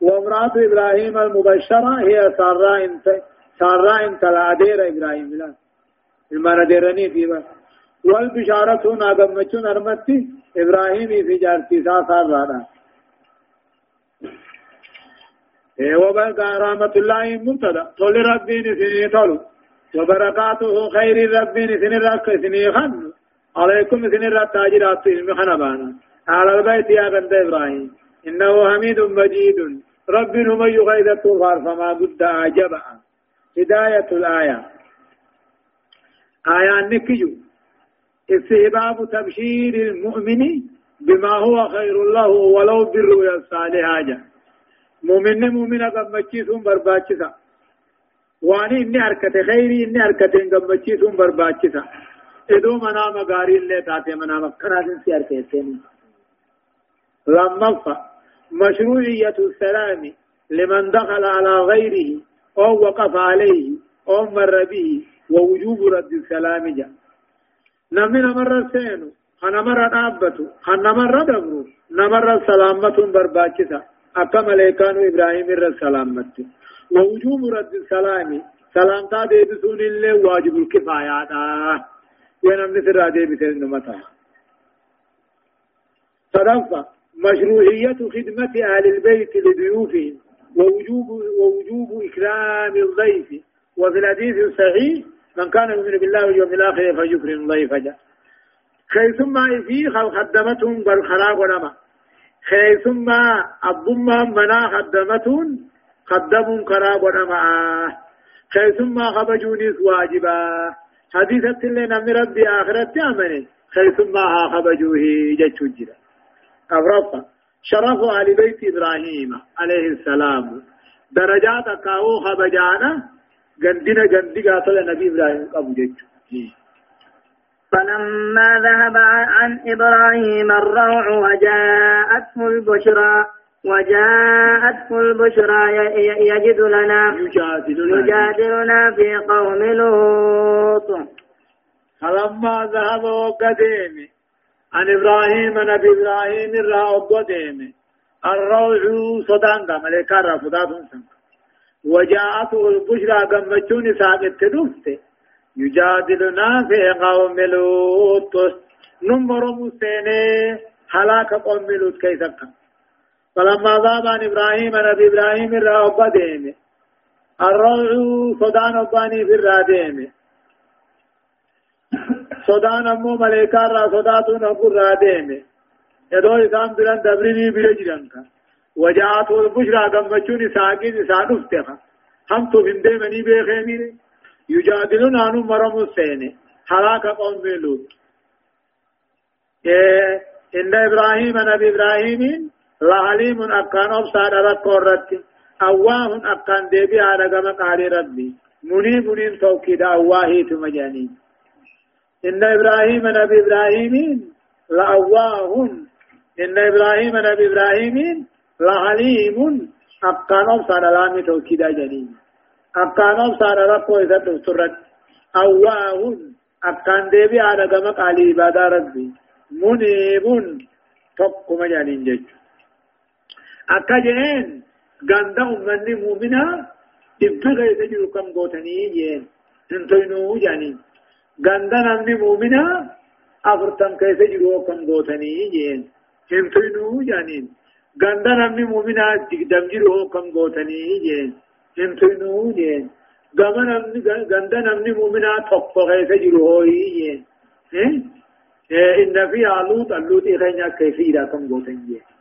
وامرأة إبراهيم المبشرة هي سارة انت سارة إنت العدير إبراهيم لا. المعنى ديرني فيها والبشارة ناقمتشون أرمتي إبراهيم في جارتي سارة وبركة رحمة الله مبتدا طول ربي نسني طول وبركاته خير ربي نسني رك سني خن عليكم سني رك تاجرات علم خنبانا. على البيت يا بنت إبراهيم. إنه حميد مجيد. رب هم يغيد الطغار فما بد عجبا هداية الآية. آية نكجو استهباب تبشير المؤمن بما هو خير له ولو بالرؤيا الصالحة مؤمن مؤمن قمچيسون برباچسا واني إني حركت خيري إني حركت قمچيسون برباچسا ادو منا مغاري اللي تاتي منا مكناتين سيار كيسين لما مشروعية السلام لمن دخل على غيره أو وقف عليه أو مر به ووجوب رد السلام جاء نمنا مرة سينو خنا مرة نابتو خنا مرة دبرو نمر سلامة برباچسا أكا ملائكان إبراهيم الرسالة ووجوب رد السلام سلام تا ديبسون اللي واجب الكفاية ونم نسر ديبسون نمتا صدفة مشروعية خدمة أهل البيت لضيوفهم ووجوب ووجوب إكرام الضيف وفي الحديث الصحيح من كان يؤمن بالله واليوم الآخر فليكرم ضيفه خيثم في خدمتهم بالخلاق ونما خيثم أبما منا خدمتون خدمون قراب ونمعا خيثم خبجونيس واجبا حديثة اللي نمي ربي آخرة أمني خيث ما خبجوه جتشو جرا أفرفا شرف آل بيت إبراهيم عليه السلام. درجات كاو خبجانا. جندنا جندي قاتل نبي إبراهيم أبو جتشو فلما ذهب عن إبراهيم الروع وجاءته البشرى وجاءته البشرى يجد لنا يجادلنا, في قوم لوط. فلما ذهب وقديم عن إبراهيم نبي إبراهيم الرا وقديم الروع صدان ملكا رفضات وجاءته البشرى قمتشون ساقت دفته يجادلنا في قوم لوط. نمر مسيني هلاك قوم لوط كيف كان؟ فلما ذاب عن إبراهيم نبي إبراهيم الرأب ديمه الروع صدان أباني في الراديمه صدان أمو ملائكة را صداتون أبو الراديمه يدو إسام بلان دبريني بلجرانك وجاءته البشرى قمچون ساقين إسان افتخا هم تو منی بے خیمیرے يجادلون عنه مرم السين. حلاك قوم لوط إيه إن إبراهيم نبي إبراهيم لعليم أكان أبصار رب ورد أواه أكان ديبي على قم قال ربي مني منين توكيد أواهي تمجاني إن إبراهيم نبي إبراهيم لأواه إن إبراهيم نبي إبراهيم لعليم أكان أبصار لامي توكيد جنين أكان أبصار ربو إذا تفترت أواهن أكان ديبي على قم قال عبادة ربي منيب تقم جانين جج أكا جين غندا أمني مؤمنة دبتا غيث جرو كم قوتني جين انتوينو جانين غندا نمني مؤمنة أفرتم كيف جرو كم قوتني جين انتوينو جانين غندا نمني مؤمنة دم جرو كم قوتني جين انتنو جين غما نمني غندا نمني مؤمنا توقف غيث جروهي جين إن في علوت علوت إخينا كيفيرا كم قوتن جين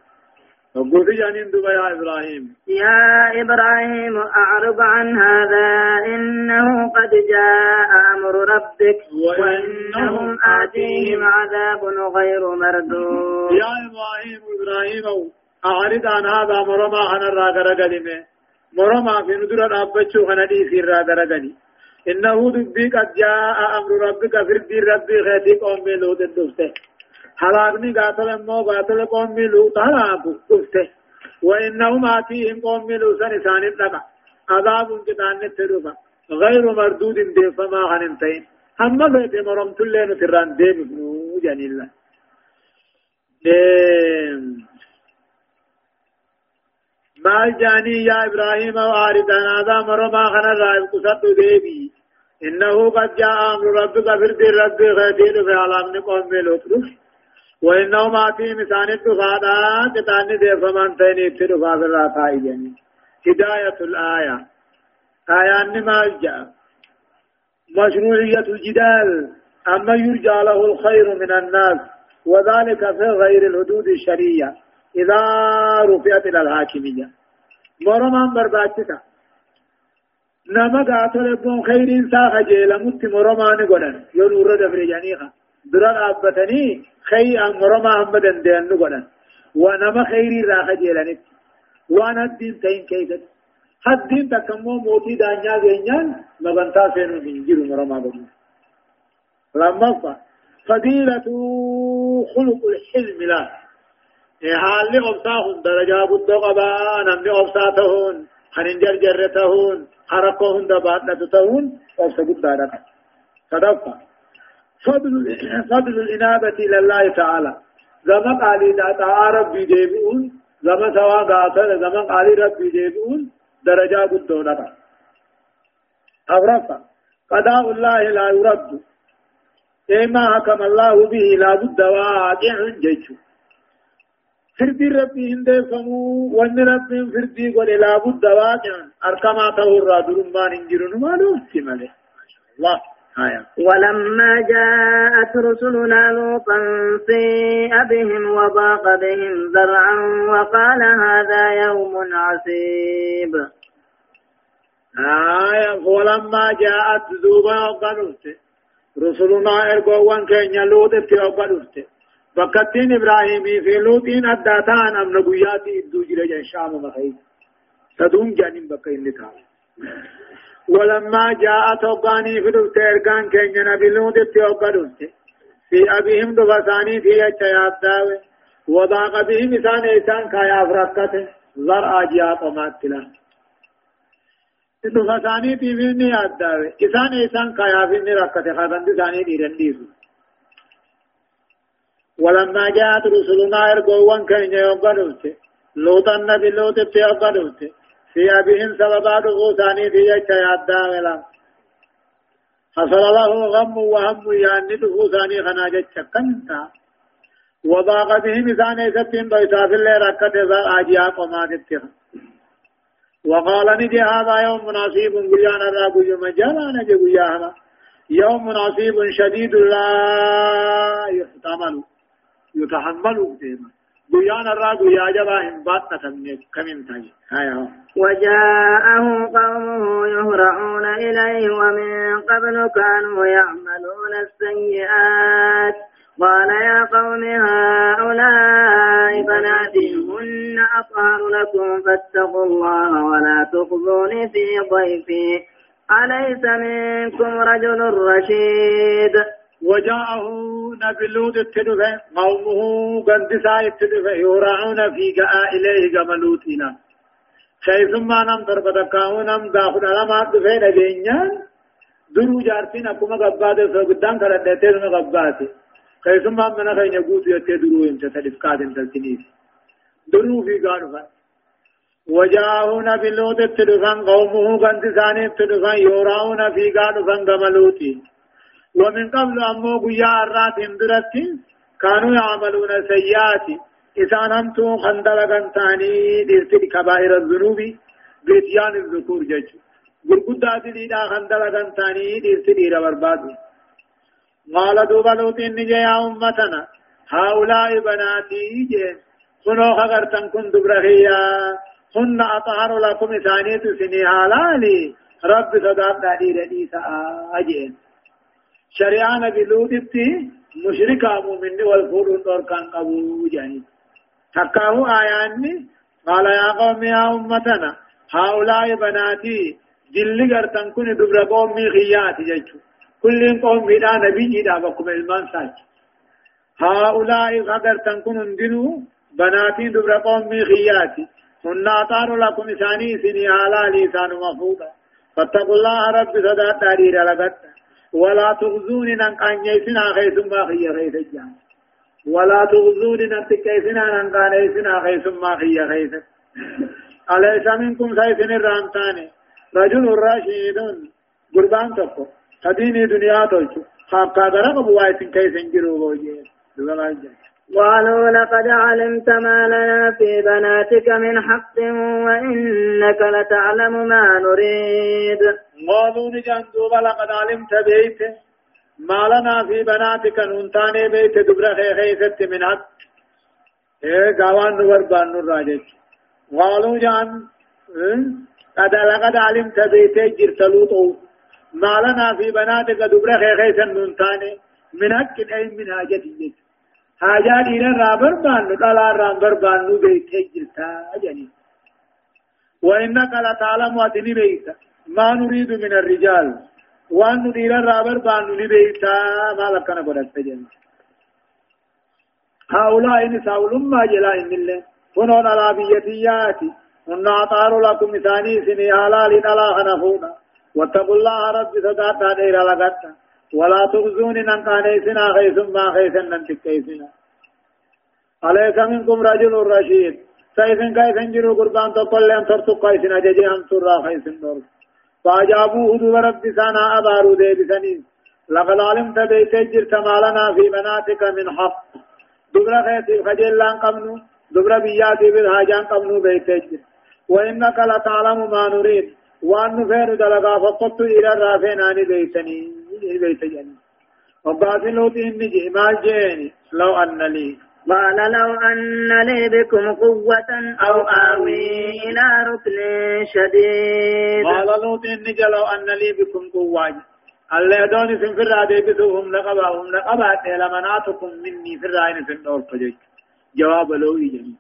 وقلت جانين دبا يا إبراهيم. يا إبراهيم أعرض عن هذا إنه قد جاء أمر ربك وإنهم آتيهم عذاب غير مردود. يا إبراهيم إبراهيم أعرض عن هذا مرما عن الراغر قدمه مرما في ندر أبتشو خندي في الرادرغني إنه دبي قد جاء أمر ربك في ربي خيتي قوم لوط دفته حلاقني قاتل مو قاتل قوم لوط هلاكو دفته وإنهم آتيهم قوم لوط سنسان لك عذاب كتان ترفا غير مردود ديفما عن انتين هم بيت مرمت اللين تران ديم جاني الله مال جاني يا إبراهيم واردا هذا مرما خنا رائب قصد ديبي إنه قد جاء أمر ربك فرد رب غدير في عالم قوم لوطرف وإنه ما في مسان الدفادا كتان دي فمن تين ابتدفا في الرافعي جاني هداية الآية. آية ما جاء. مشروعية الجدال. أما يرجى له الخير من الناس وذلك في غير الحدود الشرعية إذا رفعت إلى الحاكمية. مرمان برباچتا نما قاتل خير انسا خجيل مت مرمان قدن ينور دفر جانيخا دران أبتني خي مرما همدن دين قدن ونما خيري را خجيلنت وأنا الدين تين كيست الدين تكمو موتي دانيا غينيان مبنتا سينو بنجيرو مرما قدن لما فضيلة خلق الحلم لا حال أبصاهم درجة بود قبا نمني أبصاتهون خنين جرجرتهون حرقهن دباتنتهون أبصا بود دارك صدفة فضل الإنابة إلى الله تعالى. زمان قالي دا ربي ديبون زمان سوا قاتل زمان قالي ربي ديبون درجة بود دونك أغرفة قضاء الله لا يرد. إما حكم الله به لا بد واقع جيشه فردي ربي هندي فمو وان ربي فردي قل لا بد واقعا أركما تهر درمان انجرون ما نوسي ملي الله آية. ولما جاءت رسلنا لوطا سيء بهم وضاق بهم ذرعا وقال هذا يوم عسيب. آية. ولما جاءت ذوبا وقالت رسلنا إرقوان كينيا لوط اتيوبا دفته بكتين إبراهيمي في لوطين أداتان امن قياتي ادو جرجا شام مخي تدوم جانين بكين لتعالى ولما جاءت وقاني في إرقان كينيا نبي اتيوبا دفته في أبيهم دفساني في اتياب داوي وضاق بهم إسان إسان كايا فرقته زرع جيات وماتلا دفا ثاني تيفيني أدى إسان إسان كايا فيني ركته خاتن دي ثاني ديرن ديسو ولما جاءت رسلنا إرقوان كان قدوته لوطا نبي لوط اتيا أبيهم سببا دفو ثاني في يجتا يأدى ولا حصل له غم وهم يعني دفو ثاني خناجة شكنتا وضاق بهم إسان إساتين ضيسا في اللي ركت إذا آجيا قمات اتخا وقال نجي هذا يوم مناسيب قيانا راقو يوم جانا نجي قيانا يوم مناسيب شديد لا يحتمل. يتحمل ديما جبا تاجي هاي وجاءه قومه يهرعون إليه ومن قبل كانوا يعملون السيئات. قال يا قوم هؤلاء بناتي هن أطهر لكم فاتقوا الله ولا تخزوني في ضيفي. أليس منكم رجل رشيد؟ وجاءه نبي لوط التدفع قومه قندسا التدفع يورعون في جاء إليه جملوتنا كيثما نم تربتكاو نم داخل على دفع نجينيان درو جارتين أكما قبادة فقدان كردتين قبادة. كيسما من خين يقول يتدرو انت تلف قادم تلتنيس. درو في قارفا وجاءون باللوت التدفن قومه قند ثاني التدفن يوراون في قارفا قملوتي ومن قبل أمو قيا الرات اندرت كانوا يعملون سيئات إسان أنتم خندل قنتاني دلتل كبائر الذنوب بيتيان الذكور جج. قرقودات ديدا خندل قنتاني دلتل إلى بربادو قال دوبا لوتين نجي يا أمتنا. هؤلاء بناتي جين خنو خغرتن كن دبرهيا هن أطهر لكم ثانية سني حلالي رب صداب دادي ردي أجين شريعان بلوتي مشركا مؤمن والفور دور كان قبو جاني تكاو آياني قال يا قوم يا أمتنا هؤلاء بناتي جل غرتن كن دبر قومي خيات جيشو كل قوم بلا نبي جدا بكم إلمان ساج هؤلاء غدر تنكون اندنوا بناتي دبر قوم خياتي. هن أطار لكم ثاني سني على لسان مفوضا. فاتقوا الله رب صدا تارير لغت ولا تغزوني ننقان يسنا خيثم خي خيث الجان. ولا تغزوني ننتكيسنا ننقان يسنا خيثم خي خيث أليس منكم سيسن الرامتاني؟ رجل راشد قربان تقو تديني دنيا توجو خاب كادر ابو وايتن كيف انجرو بوجي قالوا لقد علمت ما لنا في بناتك من حق وإنك لتعلم ما نريد. قالوا نجان دوبا لقد علمت بيت ما لنا في بناتك ننتاني بيت دبر خيخيست من حق. إيه قوان نور بان نور راجج. قالوا جان قد لقد علمت بيت جرتلوطو ما لنا في بناتك دبر خيخيسا ننتاني من حق أي من حاجة حاجات إلى رابر بانو قال رابر بانو بيت جلتا جني وإنك لتعلم واتني بيت ما نريد من الرجال وأن نريد رابر بانو لبيتا ما لكنا قدرت جني هؤلاء نساء ما جلا إن الله هنون على بيتياتي هن أطار لكم ثاني سني حلال ألا خنفونا واتقوا الله رب صدات دير لغت ولا تغزوني ننقاني سنا خيسم ما خيسن ننتكيسنا أليس منكم رجل رشيد. سيسن كيسن جرو قربان تقل لهم ترتق كيسن أججي هم ترى خيسن دور. فأجابوه دو رب سانا أبارو دي بسنين لقد علمت بيت جرت ما في بناتك من حق. دبر خيسي خجل لأن قمنو. دبر بياتي بالهاجان قمنو بيت جرت وإنك لتعلم ما نريد. وان نفير دلقا فقط إلى الرافين آني بيتني بيت جني وباطلوت إني جمال جيني لو أن لي قال لو أن لي بكم قوة أو آوي إلى ركن شديد قال لوط إني لو أن لي بكم قوة اللي يدوني سن في الرادة بسوهم لقبا هم لقبا لمناتكم مني في الرائن سن دور فجج جواب لو يجني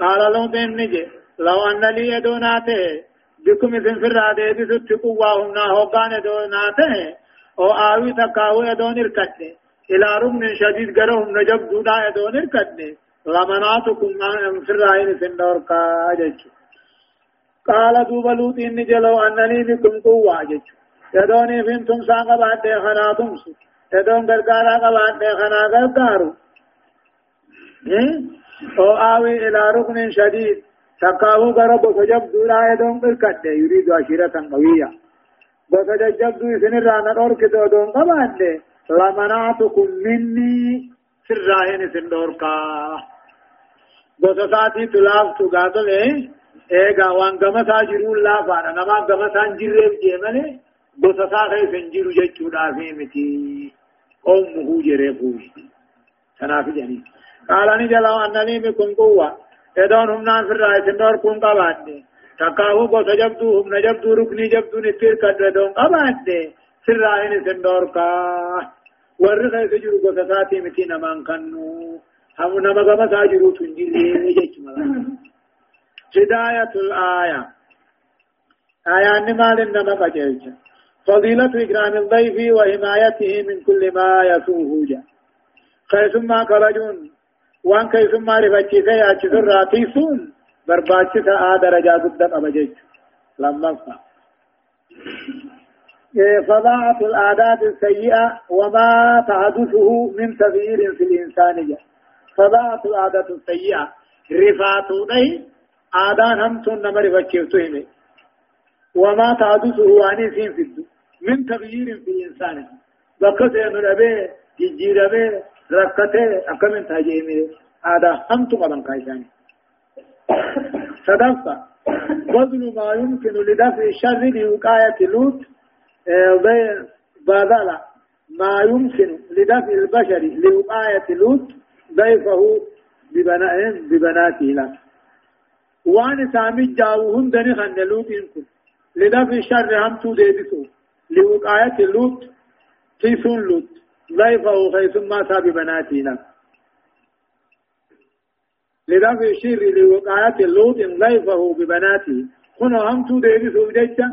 قال بين نجي لو أن لي يدوناته بكم في الرادة بسوت قواهم ناهوقان يدوناته أو آوي تقاوي يدون الكتن إلى رمن شديد قرهم نجب دودا يدون الكتن لمناتكم في الرائن سن دور كاجج قال دوب لوط إن جلو أنني بكم قوة جج يدوني فين ساقا بعد خنا تمسو يدون غرغارا بعد خنا غرغارو أو آوي إلى ركن شديد تقاو غرب فجب دولا يدون بركت يريد عشيرة قوية وفجب دو سن رانا دور كدو دون قبان لمنعتكم مني سراهن سندور کا بوساتي تلاف تو غاتل ايغا وان غما ساجرون لا فانا نما غما سانجيريف جيمنه بوسسا خيسن جيرو جچودا في متي أمه جريفوش تنافي جاني قال أني جلو أنني بكم قوة إدون هم نان في الرأي سندور كون قباني تقاهو بوس جبدو هم نجبدو ركني جبدو نتير كدردون قباني في الرأي سندور كا ورغي سجرو بوسساتي متي نمان كنو هم نما غما ساجرو تنجيري جچما هداية الآية آية نمال نما قجلچا فضيلة إكرام الضيف وحمايته من كل ما يسوه جا كيسما كبجون وان كيسما رفتشي سياتي سراتي سون برباتشي سا درجة قدام أبجيج لما فا فضاعة العادات السيئة وما تحدثه من تغيير في الإنسان فضاعة العادات السيئة رفاتو دي آدان هم تون نمر فتشي وما تحدثه عن في الدنيا من تغيير في الإنسان بقته من أبي جيجير أبي ركته أكمن تاجيمي هذا هم تقبل كايسان صدقت بذل ما يمكن لدفع الشر لوقاية لوط بدل ما يمكن لدفع البشر لوقاية لوط ضيفه ببناته له. وأن سامي جاوهم دني خن لوط إنكم. لدفع الشر هم تو ديبسو لوقاية لوط في سون لوط. ضيفه خيثما ساب بناتنا لدفع الشر لوقاية لوط ضيفه ببناته. كنا هم تو ديبي سوجيتا